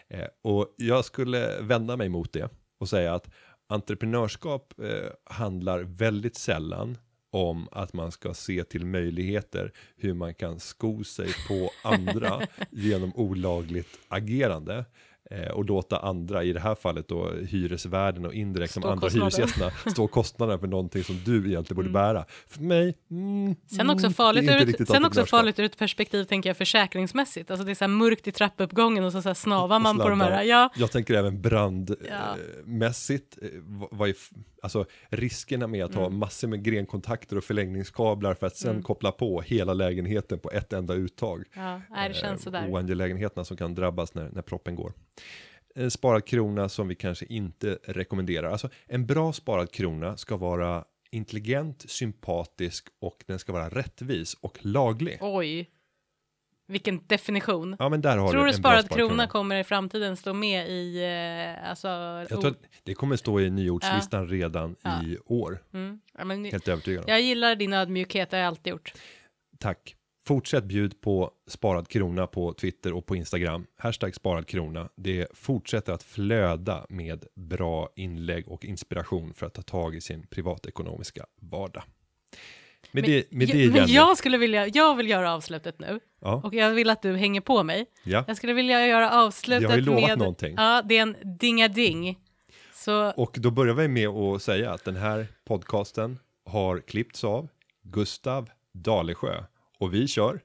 Eh, och jag skulle vända mig mot det och säga att entreprenörskap eh, handlar väldigt sällan om att man ska se till möjligheter hur man kan sko sig på andra genom olagligt agerande. Eh, och låta andra, i det här fallet då hyresvärden och indirekt de Stå andra kostnaden. hyresgästerna, stå kostnaderna för någonting som du egentligen borde bära. För mig, mm, Sen också, mm, farligt ur ett, sen också farligt ur ett perspektiv, tänker jag, försäkringsmässigt. Alltså det är så här mörkt i trappuppgången och så, så här snavar man på de här. Ja, Jag tänker även Ja. brandmässigt. Eh, vad, är f- alltså riskerna med att ha Mm. massor med grenkontakter och förlängningskablar för att sen koppla på hela lägenheten på ett enda uttag. Ja, det känns Eh, sådär. Oangelägenheterna som kan drabbas när, när proppen går. En sparad krona som vi kanske inte rekommenderar. Alltså en bra sparad krona ska vara intelligent, sympatisk och den ska vara rättvis och laglig. Oj, vilken definition. Ja men där har Tror du du sparad krona kommer i framtiden stå med i, eh, alltså, Jag tror att det kommer stå i nyordslistan redan Ja. i år. mm. ja, men, Helt övertygad om. Jag gillar din ödmjukhet, det har jag alltid gjort. Tack. Fortsätt bjud på sparad krona på Twitter och på Instagram. Hashtag sparad krona. Det fortsätter att flöda med bra inlägg och inspiration för att ta tag i sin privatekonomiska vardag. Med Men, det, med det jag, men jag skulle vilja, jag vill göra avslutet nu Ja, och jag vill att du hänger på mig. ja. Jag skulle vilja göra avslutet Jag har ju lovat med, någonting. ja, det är en dingading. Så Och då börjar vi med att säga att den här podcasten har klippts av Gustav Dalesjö. Och vi kör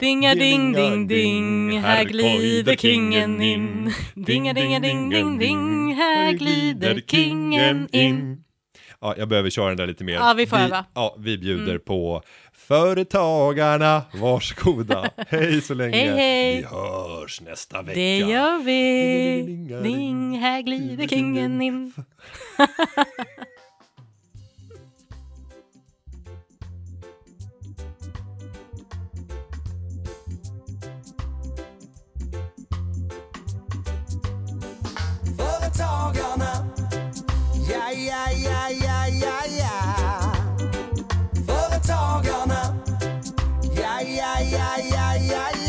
Dinga ding ding ding, här glider kingen in. Dinga dinga ding ding ding, här glider kingen in. Ja, jag behöver köra den där lite mer. Ja, vi får öva. Ja, vi bjuder på Företagarna, varsågoda. hej så länge. Hej, hej. Vi hörs nästa vecka. Det gör vi. Ding, här glider kingen in. Företagarna. Ja, ja, ja, ja, ja, ja. Företagarna. Ja, ja, ja, ja, ja, ja.